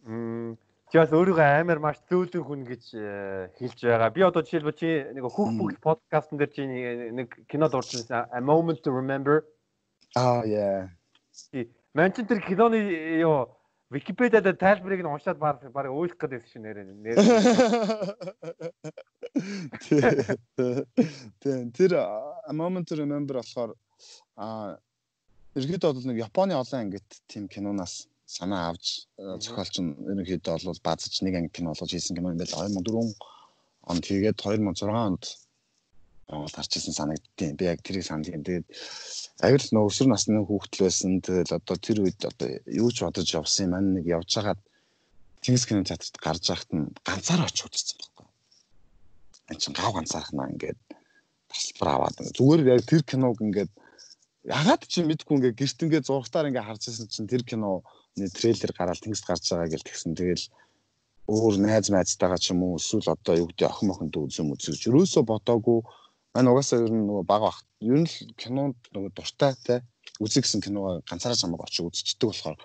Мм чи бас өөрийгөө амар маш зөөлөн хүн гэж э, хэлж байгаа. Би одоо жишээлбэл чи нэг хүүх бүгд подкастн дээр чи нэг кинод урдсан A Moment to Remember. Аа яа. Манчестер тэр киноны юу Википедиад тайлбарыг нь уншаад баг баг ойлгох гэдэг шиг нэрээ нэр. Тэр тэр A Moment to Remember болохоор а ерөөдөө бол нэг Японы олон ангит тийм кинонаас санаа авч зохиолч нь ерөнхийдөө бол базж нэг анги кино болгож хийсэн кино юм байл 2004 онд хийгээд 2006 онд Монгол гарч ирсэн санагдтiin. Би яг тэрийг сандгийн. Тэгээд аюул нөө өсвөр насны хүүхдэл байсан. Тэгэл одоо тэр үед одоо юу ч бодож явсан юм маань нэг явж хагаад Тэнгис кино театрт гарч яхад нь ганцаараа очиж үзсэн байхгүй. Энд чинь гав ганцаархнаа ингээд тасалбар аваад зүгээр яг тэр киног ингээд ягаад чи мэдгүй ингээд гэрт ингээд зургатаар ингээд харж байсан чинь тэр киноны трейлер гараад тэнгист гарч байгаа гэл тэгсэн. Тэгэл өөр найз найзтайгаа ч юм уу эсвэл одоо юу гэдэг охин мохонд үзэм үзэж юусоо бодоогүй маань угаасаа ер нь нөгөө баг бах. Ер нь л кинонд нөгөө дуртай те. Үзэх гэсэн киногоо ганцаараа самаг очиж үзчихдэг болохоор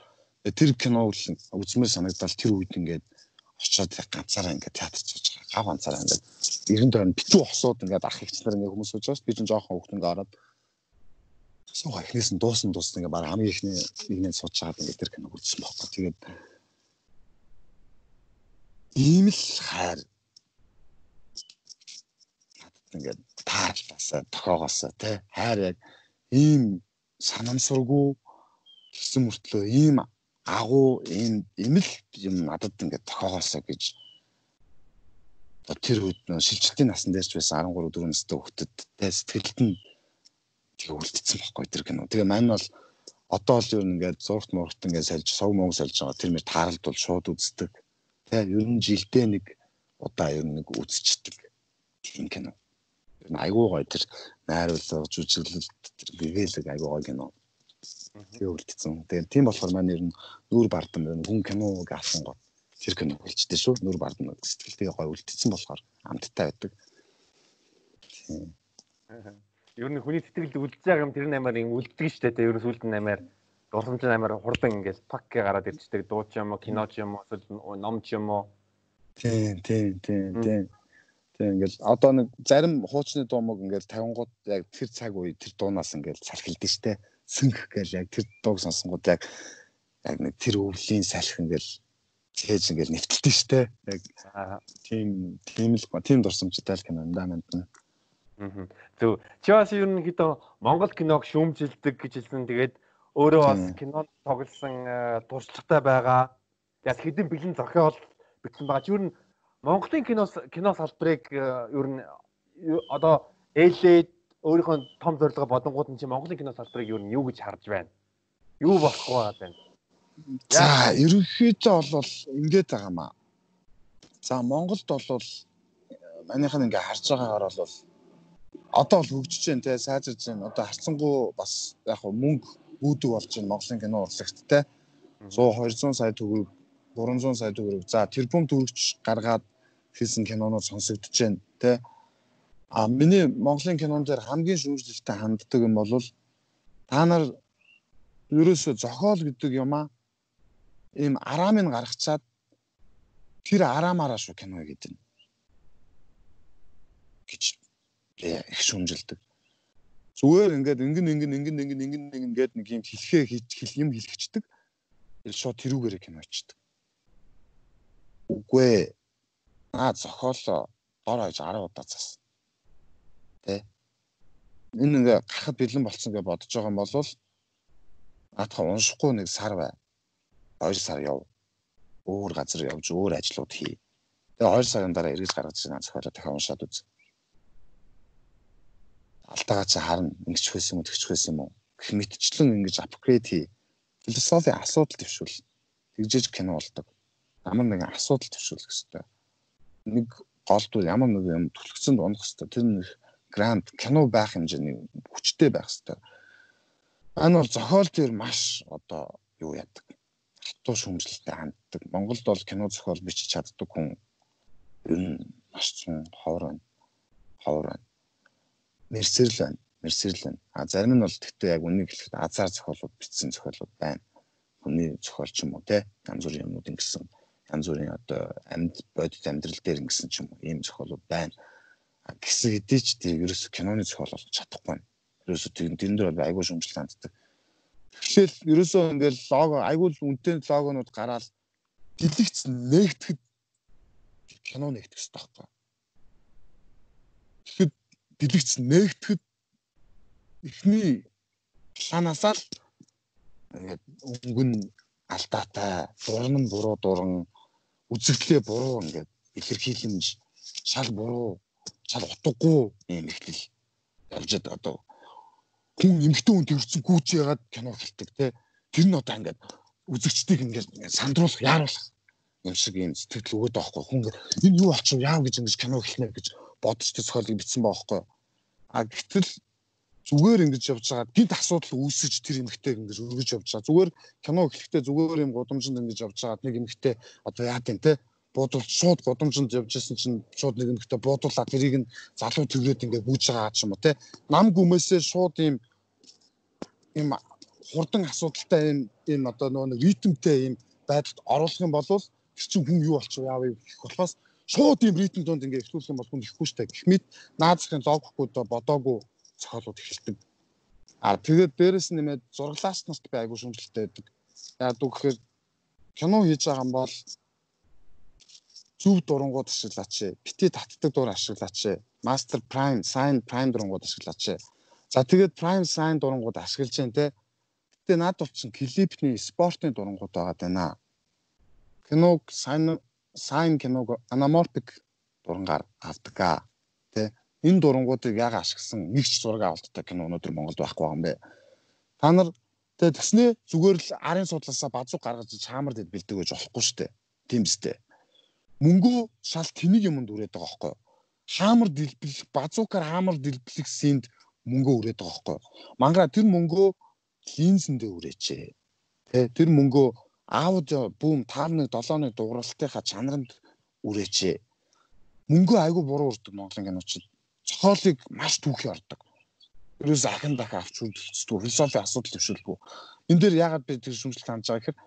тэр киног үзмээр санагдал тэр үед ингээд очиод ганцаараа ингээд театрч хийж байгаа. Гав ганцаараа ингээд эрен тойрон битүү хосууд ингээд ах ихчлэр ингээд хүмүүс сууж байгаа би ч жоохон хөвгт ингээд ороод суугаа эхнээс нь дуусан дуусан ингээд баг хамгийн ихний нэгнээ сууж чаад ингээд тэр киног үзсэн байхгүй. Тэгээд ийм л хайр ингээд таарлаасаа тохоогоосоо тий хайр яг ийм санамсаргүй гэсэн мөртлөө ийм агуу ийм имэл юм надад ингээд тохоогоосоо гэж тэр үед шилжилтийн насан дээрч байсан 13 4 настай хүүхдэд тий сэтгэлд нь тэгээ үлдсэн байхгүй тэр кино. Тэгээ мань бол одоо л юу ингээд зургт мургт ингээд сольж сог мөнгө сольж байгаа. Тэр мэр тааралдвал шууд үздэг. Тэ? Ер нь жилдээ нэг удаа ер нь нэг үзчихдэг тийм кино. Айгүй гоё тэр найруулга, жүжиглэлт тэр гэгээлэг айгүй гоё кино. Тэгээ үлдсэн. Тэгээ тийм болохоор маань ер нь нүүр бардам нь хүн киног авсан гот тэр кино болчихдээ шүү. Нүүр бардам сэтгэлтэй гоё үлдсэн болохоор амттай байдаг. Тийм. Ер нь хүний сэтгэлд үлдэж байгаа юм тэр наймаар юм үлддэг шүү дээ. Ер нь сүлд наймаар дурсамж амар хурдан ингээд пак гараад ирчихдэг дуу ч юм уу кино ч юм уу эсвэл ном ч юм уу тийм тийм тийм тийм тийм ингээд одоо нэг зарим хуучны дуу мөг ингээд 50 гууд яг тэр цаг үе тэр дуунаас ингээд салхилдэж штэ сөнгөх гээл яг тэр дууг сонсонгууд яг яг нэг тэр өвлийн салхи ингээд цээж ингээд нэвтэлдэж штэ яг тийм тийм л тийм дурсамжтай л кино юм да манд нь Зөв. Чи бас ерөнхийдөө Монгол киног шүүмжилдэг гэж хэлсэн. Тэгээд өөрөө бас кинонд тоглосон э, туршлагатай байгаа. Яг хэдэн бэлэн зохиол бичсэн байгаа. Юу н Монголын кино кино салбарыг э, ер нь одоо ээлээд өөрийнхөө том зорилгоо бодонгууд нь чи Монголын кино салбарыг ер нь юу гэж харж байна? Юу болох вэ байна? За, ерөнхийдөө бол ингэж байгаа маа. За, Монголд бол манийх нь ингээ харж байгаагаар бол одоо бол хөгжиж байна те сайжирж байна. Одоо харцсангуу бас яг мөнгө үүдэг болж байна Монголын кино урлагт те 100 200 сая төгрөг 300 сая төгрөг за тэрбум төгрөгч гаргаад хийсэн кинонууд сонсогдож байна те а миний Монголын кинон дээр хамгийн шүүмжлэлтэй ханддаг юм бол та нар ерөөсө зохиол гэдэг юм а ийм араамыг гаргачаад тэр араамаараа шүү кино гэдэг нь гэж их шүүмжилдэг зүгээр ингээд ингэн ингэн ингэн ингэн ингэн ингэн гээд нэг юм хэлхээ хэл юм хэлчихдэг. Тэр шууд тэрүүгээрээ кино очдөг. Үгүй аа зохиолоо дор хаяж 10 удаа цаас. Тэ. Энэ ингээ гарахад бэлэн болцсон гэж бодож байгаа юм бол наадхан уншихгүй нэг сар бай. 2 сар яв. Өөр газар явж өөр ажлууд хий. Тэгээ 2 сарын дараа эргэж гаргаж ирсэн зохиолоо дахин уншаад үз алдаагаа чи харна ингэч хөөс юм уу тэгч хөөс юм уу гэх мэтчлэн ингэж апгрейд хий философи асуудал төвшүүл тэгжээж кино болдог ямар нэгэн асуудал төвшүүлэх хэрэгтэй нэг голдуу ямар нэг юм төлөвцөнд унах хэрэгтэй. Тэр нэг грант кино байх хэмжээний хүчтэй байх хэрэгтэй. Энэ бол зохиол төр маш одоо юу яадаг? Хатуу шүмжлэлтэй ханддаг. Монголд бол кино зохиол бичиж чаддаг хүн ер нь маш цун ховор байна. Ховор байна. Мерсерл байна. Мерсерл байна. А зарим нь бол тэгтээ яг үнийг хэлэхэд азар зохиолууд бичсэн зохиолууд байна. Хүний зохиол ч юм уу те янз бүрийн юмнууд ингэсэн янз бүрийн одоо амьд бодит амьдрал дээр ингэсэн ч юм уу ийм зохиолууд байна. Гэсэн хэдий ч тийм ерөөсө киноны зохиол бол чадахгүй байна. Ерөөсө тийм тэрэн дээр бол айгүй шүмжлэл ханддаг. Тэгэхээр ерөөсөө ингээл лого айгүй л үнэтэй логонууд гараад дэлгэц нэгтгэхэд кино нэгтгэх хэрэгтэй байхгүй. Тэгэхэд дэлгэц нээгдэхэд эхний планаасаа л ингээд өнгөн алдаатай, дуран нь буруу дуран, үзэгдлээ буруу ингээд илэрхийлэмж шал буруу, шал утгагүй юм ихтэл явжаад одоо хүн эмгтэн хүн төрсөн гүйж ягаад кино хэлдэг те? Тэр нь одоо ингээд үзэгчдийг ингээд сандруулах яаруулах юм шиг юм сэтгэл өгöd байхгүй. Хүн энэ юу болчих яав гэж ингэж кино хэлнэ гэж бодож төсөөлөг бичсэн байхгүй. А гэтэл зүгээр ингэж явж байгаа. Гинт асуудал үүсэж тэр эмгтэйг ингэж өргөж явж байгаа. Зүгээр кино эхлэхдээ зүгээр юм гудамжинд ингэж явж байгаа. Нэг эмгтэй одоо яа гэв те буудалж шууд гудамжинд явж исэн чинь шууд нэг эмгтэй буудуулаад тэрийг нь залуу төгрөөд ингээ гүйж байгаа ч юм уу те? Нам гүмээсээ шууд ийм ийм хурдан асуудалтай ийм ийм одоо нөгөө ритмтэй ийм байдалд оруулах юм бол тэр чинь хүн юу болчих яав гэх болохоос шууд ийм ритм донд ингээ эхлүүлэх юм бол хүн ихгүй штэ. Гэх мэт наазахын логихгүй бодоогүй цохолууд эхэлдэг. А тэгээд дээрэс нэмээд зураглаач нарт би айгүй шүмжлэлтэй байдаг. Яг үг гэхээр кино хийж байгаа юм бол зөв дурангууд ашиглаач. Бити татдаг дур ашиглаач. Master Prime, Sign Prime дурангууд ашиглаач. За тэгээд Prime Sign дурангууд ашиглаж जैन те. Гэтэ над болчин клипний спортын дурангууд байгаа даа. Киног Sign Sign киног anamorphic дурангаар авдаг. Тэ энэ дурангуудыг яг ашигласан нэг ч зураг авалттай кино өнөөдөр Монголд байхгүй байгаа юм бэ. Та нар тэгээ тэснээ зүгээр л арын судлаасаа базуу гаргаж чаамар дэд бэлдэг гэж болохгүй шүү дээ. Тийм үстэй. Мөнгөө шал тэнийг юмд үрээд байгаа юу? Хаамар дэлбэлэх базуукаар хаамар дэлбэлэх синд мөнгөө үрээд байгаа юу? Мангара тэр мөнгөө линзэндээ үрээчээ. Тэ тэр мөнгөө аудио бүүм таарны 7-ны дууралтынхаа чанаранд үрээчээ. Мөнгөө айгүй буруу урддаг Монголын киночид зохиолыг маш түүхий ордог. Ерөөс ахин дахин авч үздэг философи асуудал төвшөлгүй. Энэ дээр яагаад би тэр шүмжлэлт хандж байгаа гэхээр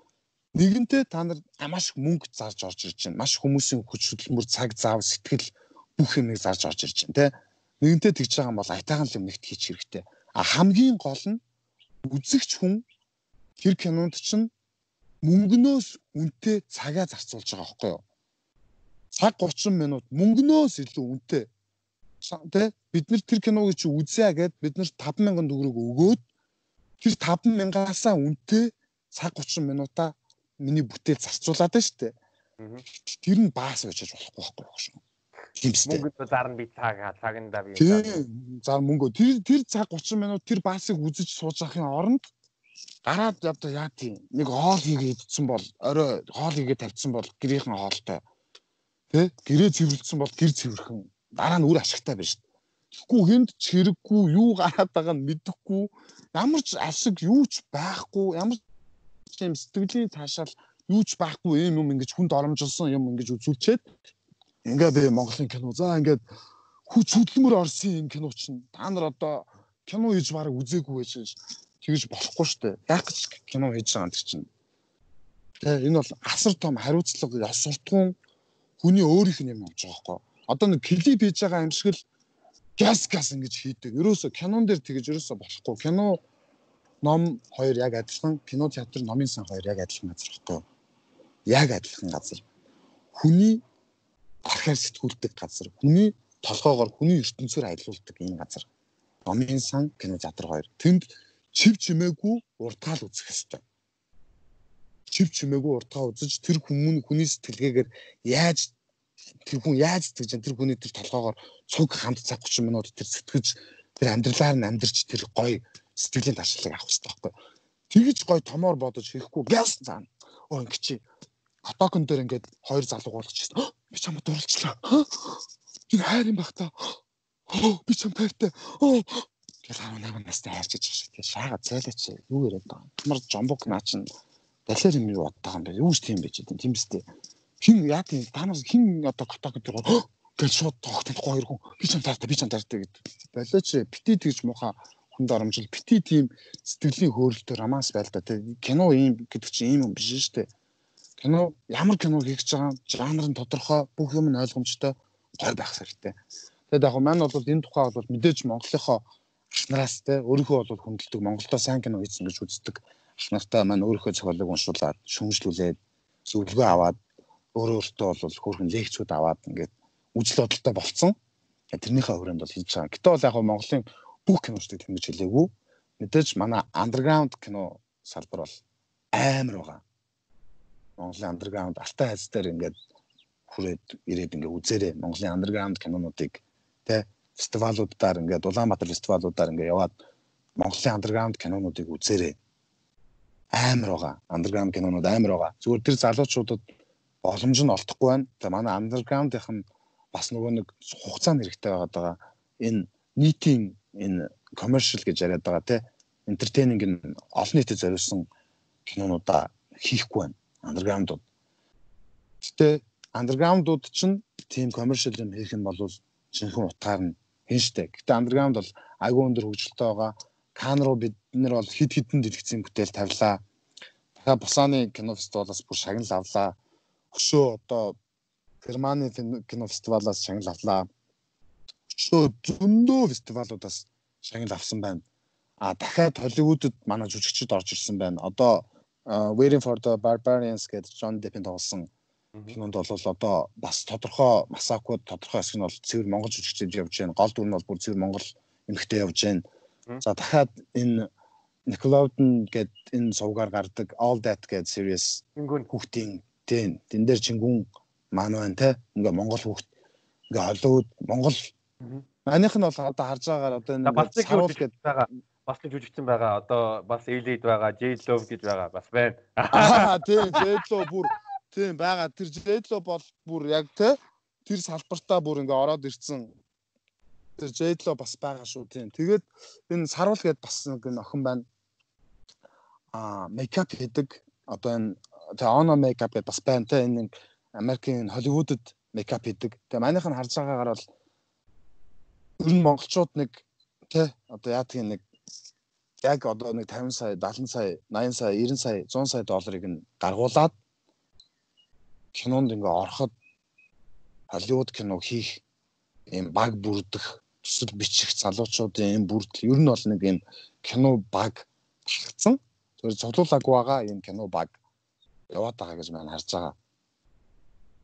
нэгэнтээ та нар маш мөнгө зарж орж ирж байна. Маш хүмүүсийн хүч хөдөлмөр, цаг зав, сэтгэл бүх юмыг зарж орж ирж байна, тэ. Нэгэнтээ тэгж байгаа юм бол айтайхан юм нэгт хийх хэрэгтэй. А хамгийн гол нь үзэгч хүн тэр кинонд чинь мөнгнөөс үнэтэй цагаа зарцуулж байгаа байхгүй юу? Цаг 30 минут мөнгнөөс илүү үнэтэй тэ бид нар тэр киног чи үзье гэд бид нар 5000 төгрөг өгөөд тэр 5000-аасаа үнэтэй цаг 30 минутаа миний бүтээл зарцуулаад байна шүү дээ. Тэр нь баас байж болохгүй байхгүй юу? Тиймстэй. Мөнгө зар нь би цаг цаганда би. За мөнгө тэр тэр цаг 30 минут тэр баасыг үзэж сууж авахын оронд гараад одоо яа тийм нэг хоол хийгээд идсэн бол орой хоол хийгээд тавьсан бол гэрийнхэн хоолтой. Тэ? Гэрээ цэвэрлсэн бол гэр цэвэрхэн дараа нь үр ашигтай байна шүү дээ. Тэгэхгүй хүнд ч хэрэггүй, юу гараад байгаа нь мэдэхгүй, ямар ч ашиг юу ч байхгүй, ямар ч юм сэтгэлийн цаашаал юу ч байхгүй юм юм ингэж хүнд оромжилсон юм ингэж үзүүлчихэд ингээ би Монголын кино за ингээд хүч хөдөлмөр орсон юм кино чинь та нар одоо кино хийж бараг үзээгүй байж тэгж болохгүй шүү дээ. Яг гэж кино хийж байгаа юм чинь. Тэгээ энэ бол асар том хариуцлага ёс суртахуун хүний өөрийнх нь юм болж байгаа байхгүй одоо нэг клип хийж байгаа юм шиг л газ газ ингэж хийдэг. Ерөөсө кинон дээр тэгэж ерөөсө болохгүй. Кино ном хоёр яг адилхан, кино театр номын сан хоёр яг адилхан газар байхгүй. Яг адилхан газар. Хүний архаар сэтгүүлдэг газар. Хүний толгоогоор хүний ертөнцөөр аялуулдаг энэ газар. Номын сан кино театр хоёр. Тэнд чив чимээгүй уртгаал үзэх хэрэгтэй. Чив чимээгүй уртгаа үзэж тэр хүмүүн хүний сэтгэлгээгээр яаж тэр хүн яаж сэтгэж тэр хүний тэр толгоогоор цуг хамт цаг 30 минут тэр сэтгэж тэр амьдралаар нь амьдарч тэр гоё сэтгэлийн таршилыг авах хэрэгтэй байхгүй. Тэгж гоё томоор бодож хийхгүй гяс заа. Оо ингэ чи хотокон дээр ингээд хоёр залуу гуулчихсан. Би чамд дурлцлаа. Энэ хайр юм бах та. Би чам тайртай. Оо гэл 18 настай хайрч гэж шиг тэгээ шаага цайлаач юу яриад байгаа. Ямар жомбок наа чин далер юм юу боддог юм бэ? Юу ч тийм байж тийм биз дээ хин яа тийм та нар хин одоо коток гэдэг гэж шууд тогтохгүй хоёр хүн. Би ч юм таартай би ч юм таартай гэдэг. Болооч бити тэгж муха хүнд оромжил. Бити тийм сэтгэлийн хөөрөлтөөр рамаас байлда тий. Кино ийм гэдэг чинь ийм юм биш шүү дээ. Кино ямар кино хийж байгаа жанр нь тодорхой бүх юм нь ойлгомжтой гой байх хэрэгтэй. Тэгээд яг маань бол энэ тухай бол мэдээж Монголынхоо ахнараас те өөрийнхөө бол хүндэлдэг Монголдо сайн кино хийсэн гэж үздэг. Ахнартаа маань өөрийнхөө цохиолыг уншуулад шүмжлүүлээд зөвлөгөө аваад өөрөө өөртөө бол хөөрхөн лекцүүд аваад ингээд үжил бодолтой болцсон. Тэрнийхээ хүрээнд бол хийж байгаа. Гэтэ бол яг Монголын бүх киночдыг тэмдэж хэлээгүй. Мэдээж манай андерграунд кино салбар бол амар байгаа. Монголын андерграунд алтай хайц дээр ингээд хүрээд ирээд ингээд үзээрэй. Монголын андерграунд кинонуудыг тэ фестивалуудаар ингээд Улаанбаатар фестивалуудаар ингээд яваад Монголын андерграунд кинонуудыг үзээрэй. Амар байгаа. Андерграунд кинонууд амар байгаа. Зүгээр тэр залуучуудад боломж нь олдохгүй байна. За манай андерграундийнх нь бас нөгөө нэг хугацаанд хэрэгтэй байгаад байгаа. Энэ нийтийн энэ commercial гэж яриад байгаа те entertaining нь олон нийтэд зориулсан кинонуудаа хийхгүй байна. Андерграундууд. Гэтэ андерграундууд чинь тийм commercial юм хийх юм бол жинхэнэ утгаар нь хийн штэ. Гэтэ андерграунд бол айгүй өндөр хөгжилтэй байгаа. Кан руу бид нэр бол хид хідэн дэлгэцийн бүтээл тавилаа. Дахиад Бусааны кино фестивалаас бүр шагнал авлаа. Хөшөө одоо Германы кино фестивалаас шагнал авлаа. Хөшөө зөндөө фестивалуудаас шагнал авсан байна. А дахиад Холливуудад манай жүжигчид орж ирсэн байна. Одоо Waiting for the Barbarians гэдэг John Depp-ийн тоглосон кинонд бол одоо бас тодорхой Масакууд тодорхой хэсэг нь бол цэвэр монгол жүжигчид явж байна. Гол дүр нь бол бүр цэвэр монгол эмэгтэй явж байна. За дахиад энэ Nickelodeon гэд энэ сувгаар гардаг All That гэд series хүүхдийн тийм тэн дээр чингүн маань байна те. Ингээ монгол хүүхд ингээ Холливуд монгол Манийх нь бол одоо харж байгаагаар одоо энэ саруул гэж байгаа бас нэг жүжигдсэн байгаа. Одоо бас Elite байгаа, J-Love гэж байгаа бас байна. Аа тийм J-Love бүр Тийм байгаа. Тэр J-Lo бол бүр яг те тэр салбартаа бүр ингээ ороод ирсэн. Тэр J-Lo бас байгаа шүү тийм. Тэгээд энэ сарвал гээд бас нэг охин байна. Аа мейкап хийдэг. Одоо энэ тэгээ оно мейкап гэдээ бас байна те энэ Америкийн Холливуудад мейкап хийдэг. Тэгээ манийх нь харж байгаагаар бол ер нь монголчууд нэг те одоо яадгийг нэг яг одоо нэг 50 сая 70 сая 80 сая 90 сая 100 сая долларыг нь гаргуулад кинонд ингээ ороход Холливуд киног хийх ийм баг бүрдэх төсөл бичих залуучуудын ийм бүрдэл ер нь бол нэг ийм кино баг багцсан. Тэр цуглуулаагүй байгаа ийм кино баг яваад байгаа гэж маань харж байгаа.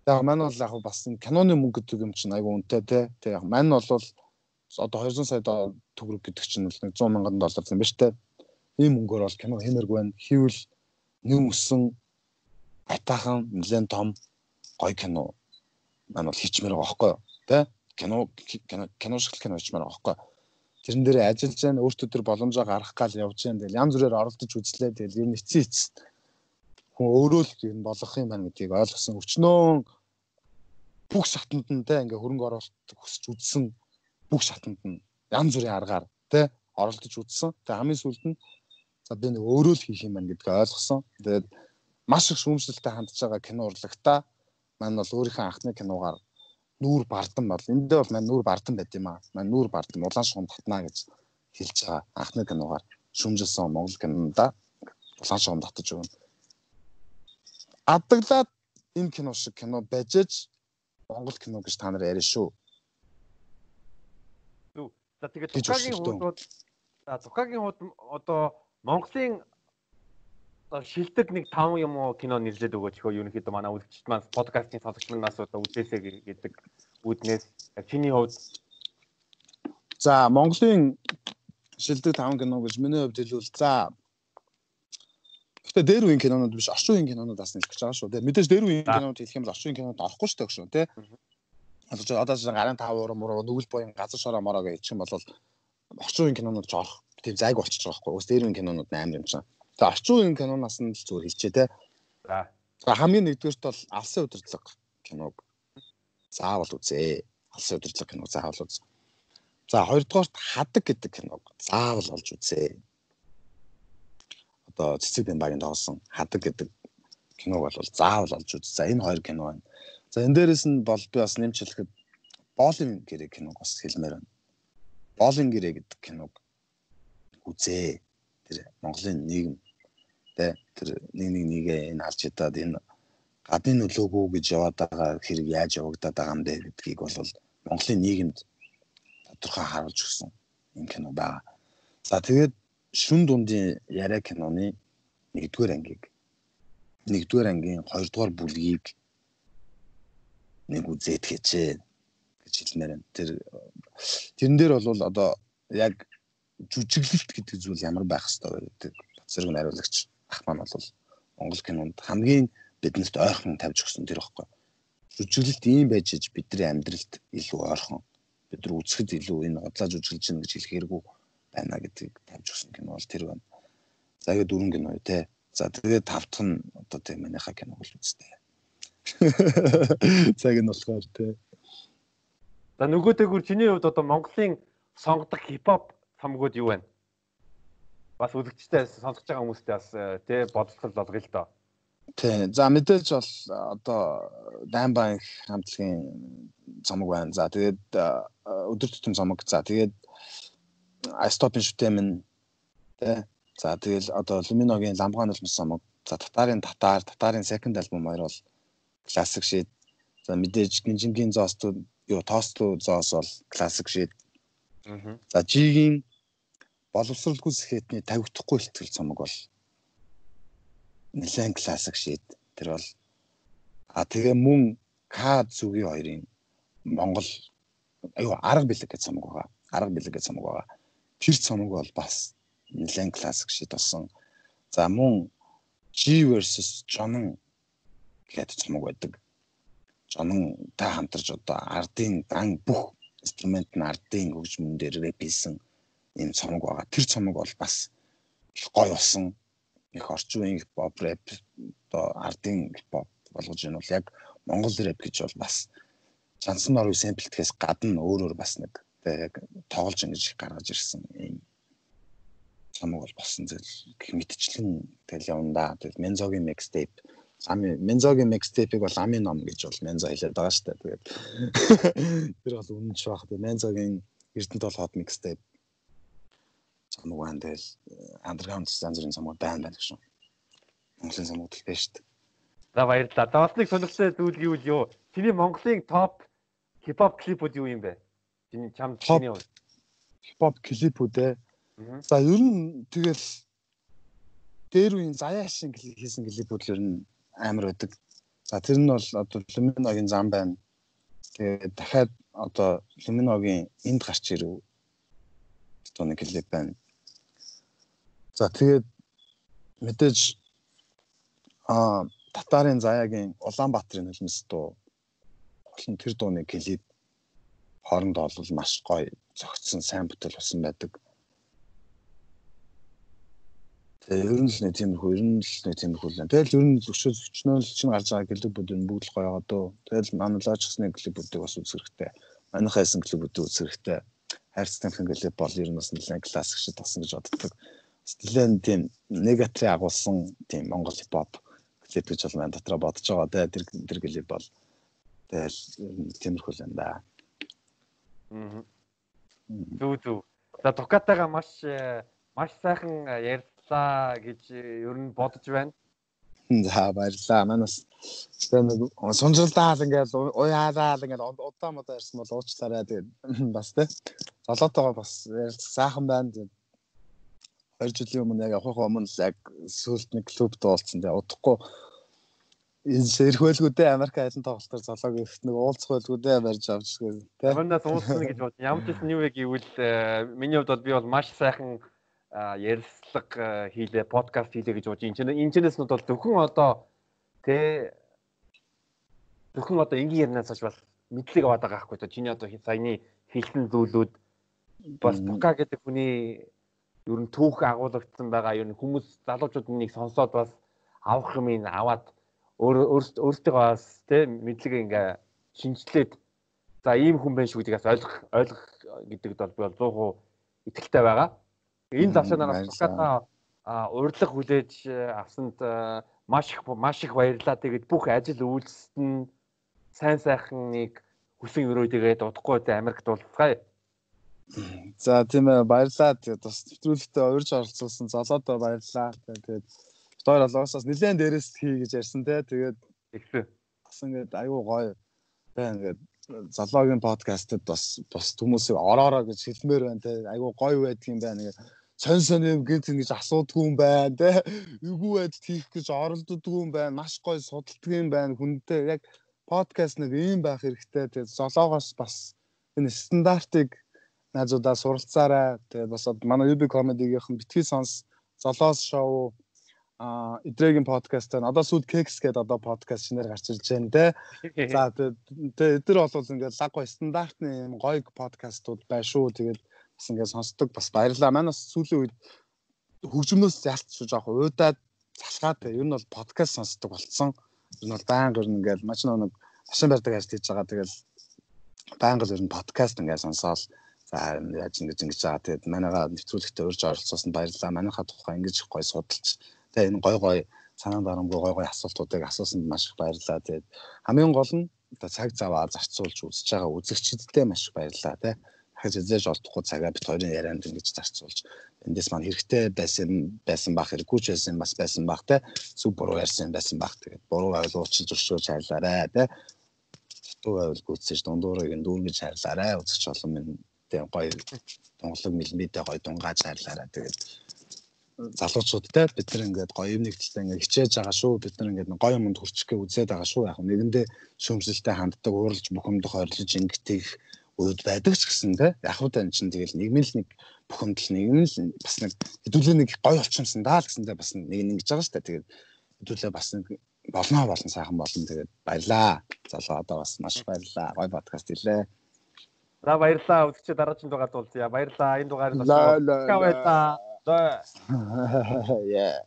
Яг маань бол яг бас энэ киноны мөнгө гэдэг юм чинь айгүй үнэтэй те. Тэг яг маань бол одоо 200 сая төгрөг гэдэг чинь бол 100 мянган доллар юм ба штэ. Ийм мөнгөөр бол кино хэмэргүй байна. Хийвэл нэм өссөн атаахан нэлээд том гоё кино маань бол хийчмээр байгаа байхгүй юу тэ кино кино шиг кино хийчмээр байгаа байхгүй тэрэн дээр ажиллаж байна өөртөө тэр боломжоо гаргах гал явж байна тэгэл янз бүрээр оролдож үзлээ тэгэл ер нь эцсийн эц хүн өөрөө л нь болох юм байна гэдгийг ойлгосон өчнөө бүх шатанд нь тэ ингээ хөрөнгө оруулалт хүсэж үзсэн бүх шатанд нь янз бүрийн аргаар тэ оролдож үзсэн тэгээ хамгийн сүүлд нь за би нэг өөрөө л хийх юм байна гэдгийг ойлгосон тэгээд маш их шүүмжлэлтэй хандж байгаа кино урлагта маань бол өөрийнхөө анхны киногаар нүүр бардан бол энд дээр бол маань нүүр бардан байд юм аа. Маань нүүр бардан улаан шугам татнаа гэж хэлж байгаа анхны киногаар шүүмжилсэн Монгол кинонда улаан шугам татаж өгнө. Адаглаад энэ кино шиг кино байжээж Монгол кино гэж та нар яриа шүү. За тэгээд Цукагийн хуудууд за Цукагийн хууд одоо Монголын шилдэг нэг 5 юм уу кино нэрлээд өгөөч хөө ерөнхийдөө манай үзэгчд маань подкастын сонсогч манаас одоо үзээсэй гэдэг үүднээс яг чиний хувьд За Монголын шилдэг 5 кино гэж миний хувьд хэлвэл за Гэтэ дээр үеийн кинонууд биш орчин үеийн кинонууд бас нэлж байгаа шүү. Тэгээ мэдээж дээр үеийн кинонууд хэлэх юм бол орчин үеийн кинонууд орохгүй шүү шүү, тий. Одоо ч одоо ч гарын 5 урам муруу нүгэл буян газар шороо мороо гэж хэлчих юм бол орчин үеийн кинонууд ч орох тийм зайг болчихж байгаа байхгүй. Ус дээр үеийн кинонууд амар юм чинь. За орчин үеийн киноноос нь л зүгээр хэлчихэ те. За. За хамгийн нэгдүгээрт бол алсын удирдлага киног заавал үзээ. Алсын удирдлага киног заавал үз. За хоёрдугаарт хадаг гэдэг киног заавал олж үзээ. Одоо цэцэг бэн багийн тоглосон хадаг гэдэг киног бол заавал олж үз. За энэ хоёр кино байна. За энэ дээрэс нь бол би бас нэмж хэлэхэд боолын гэрээ киног бас хэлмээр байна. Боолын гэрээ гэдэг киног үзээ. Тэр Монголын нийгэм тэ тэр нэг нэг нэгэ энэ алж ядаад энэ гадны нөлөөгөө гэж яваад байгаа хэрэг яаж явагдаад байгаа юм бэ гэдгийг бол Монголын нийгэмд тодорхой харуулж өгсөн юм кино байгаа. За тэгээд шүн дундын яриа киноны 1-р ангийг 1-р ангийн 2-р бүлгийг нэг үзээд хэчээ гэж хэлмээр байна. Тэр тэрэн дээр бол одоо яг жүжиглэлт гэдэг зүйл ямар байх хэвээр гэдэг зэрэг найруулагч ах маань бол Монгол кинонд хамгийн биднэрт ойрхон тавьж өгсөн тэр ихгүй. Жүжиглэлт ийм байж иж бидний амьдралд илүү ойрхон бид нар үзэхэд илүү энэ удлааж үжиглэж гин гэж хэлэх хэрэггүй байна гэдгийг тавьж өгсөн кино бол тэр байна. За тэгээд дөрвөн кино юу те. За тэгээд тавтах нь одоо тийм манайхаа кино бол үзтээ. Цаг нь болохоор те. За нөгөө тэгвэр чиний хувьд одоо Монголын сонгодог хипхоп цомгууд юу байна? Бас үзэгчтэй сонсож байгаа хүмүүстээ бас э, тий бодлол болгоё л доо. Тий. За мэдээж бол э, одоо Даймбан хамтлагийн цомог байна. За тэгээд э, өдөр тутмын цомог. За тэгээд Айстопын шүтэмэн тий. За тэгэл одоо Luminoгийн ламгаан улмс цомог. За татарын татар, татарын second album хоёр бол классик шид. За мэдээж гинжингийн зоостууд юу тоостлуу зоос бол классик шид. Аа. За G-ийн боловсралгүй сэхэтний тавигдахгүй ихтгэл цомог бол нэлээд классик шид. Тэр бол а тэгээ мөн К зүгийн хоёрын Монгол аюу арга бэлэг гэж цомог байгаа. Арга бэлэг гэж цомог байгаа. Тэр цомог бол бас нэлээд классик шид болсон. За мөн G versus John гэдэг цомог байдаг. Жононтай хамтарч одоо ардын дан бүх инструмент нь ардын хөгжмөн дээр рэп хийсэн ийм цомог байгаа. Тэр цомог бол бас их гоё болсон. Их орчин үеийн хипхоп рэп одоо ардын хипхоп болгож ийн бол яг монгол рэп гэж бол бас Жансан орны сэмплтгэхээс гадна өөрөөр бас нэг яг тоглож ингэж гаргаж ирсэн ийм цомог бол болсон зүйл гэх мэтчлэн тэгэл явна да. Тэгэл Мензогийн mixtape Ами Мензогийн mixtape-ийг бол Ами ном гэж бол Мензо хэлээд байгаа шүү дээ. Тэгээд тэр бол үнэн ч баг. Мензогийн Эрдэнэт бол hot mixtape цомог байна. Тэгэл underground станц бүрийн цомог байна байна гэж. Монголын цомог л байна шүү дээ. За баярлалаа. За бас нэг сонирхолтой зүйл юу? Чиний Монголын топ хипхоп клипүүд юу юм бэ? Чиний чам чиний хипхоп клипүүд ээ. За ер нь тэгэл дээр үеийн заяа шин хийсэн клипүүд л ер нь амар байдаг. За тэр нь бол одоо Люминогийн зам байна. Тэгээд дахиад одоо Люминогийн энд гарч ирэв. Одоо нэг клип байна. За тэгээд мэдээж а татарын заяагийн Улаанбаатарын хөлмөс дуу болон тэр дууны клип хоорондоо бол маш гоё зөгцсөн сайн бүтээл болсон байдаг. Тэгээ ер нь л нэг тиймэрхүү ер нь л нэг тиймэрхүү л. Тэгэл ер нь өчөө өчнөөл чинь гарч байгаа клубүүд нь бүгд л гоё байгаа дөө. Тэгэл манлаачсны клубүүдийг бас үзэх хэрэгтэй. Манайх хайсан клубүүдийг үзэх хэрэгтэй. Хайрцагтын клуб бол ер нь бас нэлээд классик шиг тасан гэж боддог. Нэлээд тийм негатив агуулсан тийм Монгол хипхоп клуб гэж бол маань дотроо бодож байгаа. Тэгээ тэр тэр клуб бол тэгэл тиймэрхүү л юм да. Аа. Зүг зүг. За Дукатагаа маш э, маш сайхан э, ярь баярлаа гэж ер нь бодож байна. За баярлаа. Манаас тэгээ нэг сунжралдаал ингээд уяалаа ингээд удаа модаа ирсэн бол уучлаарай тэгээд бас тэ. Золоотойгоо бас сайхан байна. Тэгээд 2 жилийн өмнө яг авах өмнө яг сүлд нэг клуб дуулсан. Тэгээд удахгүй энэ сэрх байлгүүдээ Америк айлын тоглолтоор золоог их нэг уулзах байлгүүдээ барьж авч гэх тэ. Хоноос уулзна гэж бод. Ямар ч юм юу вэ гэвэл э, миний хувьд бол би бол маш сайхан ярилцлага хийлээ, подкаст хийлээ гэж бодож энэ энэчнээс нь бол зөвхөн одоо тэ зөвхөн одоо энгийн ярнаас ч бас мэдлэг аваад байгаа байхгүй чиний одоо саяны хэлсэн зүйлүүд бас тука гэдэг хүний ер нь түүх агуулгдсан байгаа ер нь хүмүүс залуучууд нэг сонсоод бас авах юм ин аваад өөртөө бас тэ мэдлэг ингээ шинжлээд за ийм хүн байх шүү гэдгийг бас ойлгох ойлгох гэдэгт бол би бол 100% итгэлтэй байгаа. Энэ завшаанаас Туката урьдлах хүлээж э, авсанд э, маш их маш их баярлалаа. Тэгээд бүх ажил үйлсэд нь сайн сайхан нэг хүсэн өрөө тэгээд удахгүй Америкт уулзгаая. За тийм ээ баярлалаа. Тэгээд бас нэвтрүүлэгтээ урьж оролцуулсан золоодоо баярлалаа. Тэгээд хоёр олоосоос нэлээд дээрээс хий гэж ярьсан те. Тэгээд. Бас ингээд аюу гоё. Байна ингээд залоогийн подкастад бас бас хүмүүсийг ороороо гэж хэлмээр байна те. Аюу гоё байдгийн байна. Гэдэг сонь сонь юм гинт ингэж асуудгүй юм байна те. Эвгүй байд хийх гэж оролддгүй юм байна. Маш гоё судалдаг юм байна хүнтэй яг подкаст нэг ийм байх хэрэгтэй. Тэгээд золоогоос бас энэ стандартыг найзуудаа суралцаарай. Тэгээд бас манай UB comedy-гийнхэн битгий сонс золоос шоу а эдрэгийн подкаст байна. Одоо сүд кекс гэдэг одоо подкаст шинээр гарч ирж байна те. За тэгээд эдэр бол ингээд лаг гой стандартны юм гоё подкастууд байна шүү. Тэгээд бас ингээд сонсдог бас баярлалаа. Манайс сүүлийн үед хөгжмнөөс ялцчих жоох уудаад залгаад ер нь бол подкаст сонсдог болцсон. Ер нь бол байнга ер нь ингээд маш нэг машин барьдаг ажил хийж байгаа. Тэгээд байнга л ер нь подкаст ингээд сонсоол за яаж ингэж ингэж байгаа. Тэгээд манайгаа нэвтрүүлэгтээ урьж оролцсоос нь баярлалаа. Манайхаа тухай ингэж гоё судалж тэгээ энэ гой гой санаа дарамгүй гой гой асуултуудыг асуусанд маш их баярлалаа. Тэгээд хамгийн гол нь одоо цаг заваа зарцуулж үзэж байгаа үзэгчдэдтэй маш их баярлалаа тий. Дахиж эзэж олдохгүй цагаа бит хоёрын ярианд ингэж зарцуулж эндээс маань хэрэгтэй байсан байсан бах хэрэггүй ч байсан бас байсан бах тий. Сүг буруу ярьсан байсан бах тэгээд буруу байвал уучлж өршөөж хайрлаарай тий. Дутуу байвал гүйтсэж дундуурыг нь дүүргэж хайрлаарай. Үзэгч олон минь тий гоё тунгалаг мэлмидээ гоё дунгааж хайрлаарай тэгээд залуучуудтай бид нар ингээд гоё юм нэгдэлтэй ингээд хичээж байгаа шүү. Бид нар ингээд гоё юмд хүрчих гээ үзээд байгаа шүү. Яг нэгэндээ шөмжлөлтэй ханддаг, ууралж бухимдах, ойрлож ингэдэг үед байдаг ч гэсэн те. Яг хөө тань чинь тэгэл нийгмийн л нэг бухимдал нийгэм л бас нэг хэдүүлээ нэг гоё болчихсон даа л гэсэндээ бас нэг ингэж байгаа шүү. Тэгээд хэдүүлээ бас нэг болноо болон сайхан болно. Тэгээд баярлаа. Залуу одоо бас маш баярлаа. Гоё подкаст хэлээ. За баярлаа. Үзэгчид дараагийн дугаар дуулъя. Баярлаа. Энэ дугаарыг бас баярлаа. 对。哈哈哈哈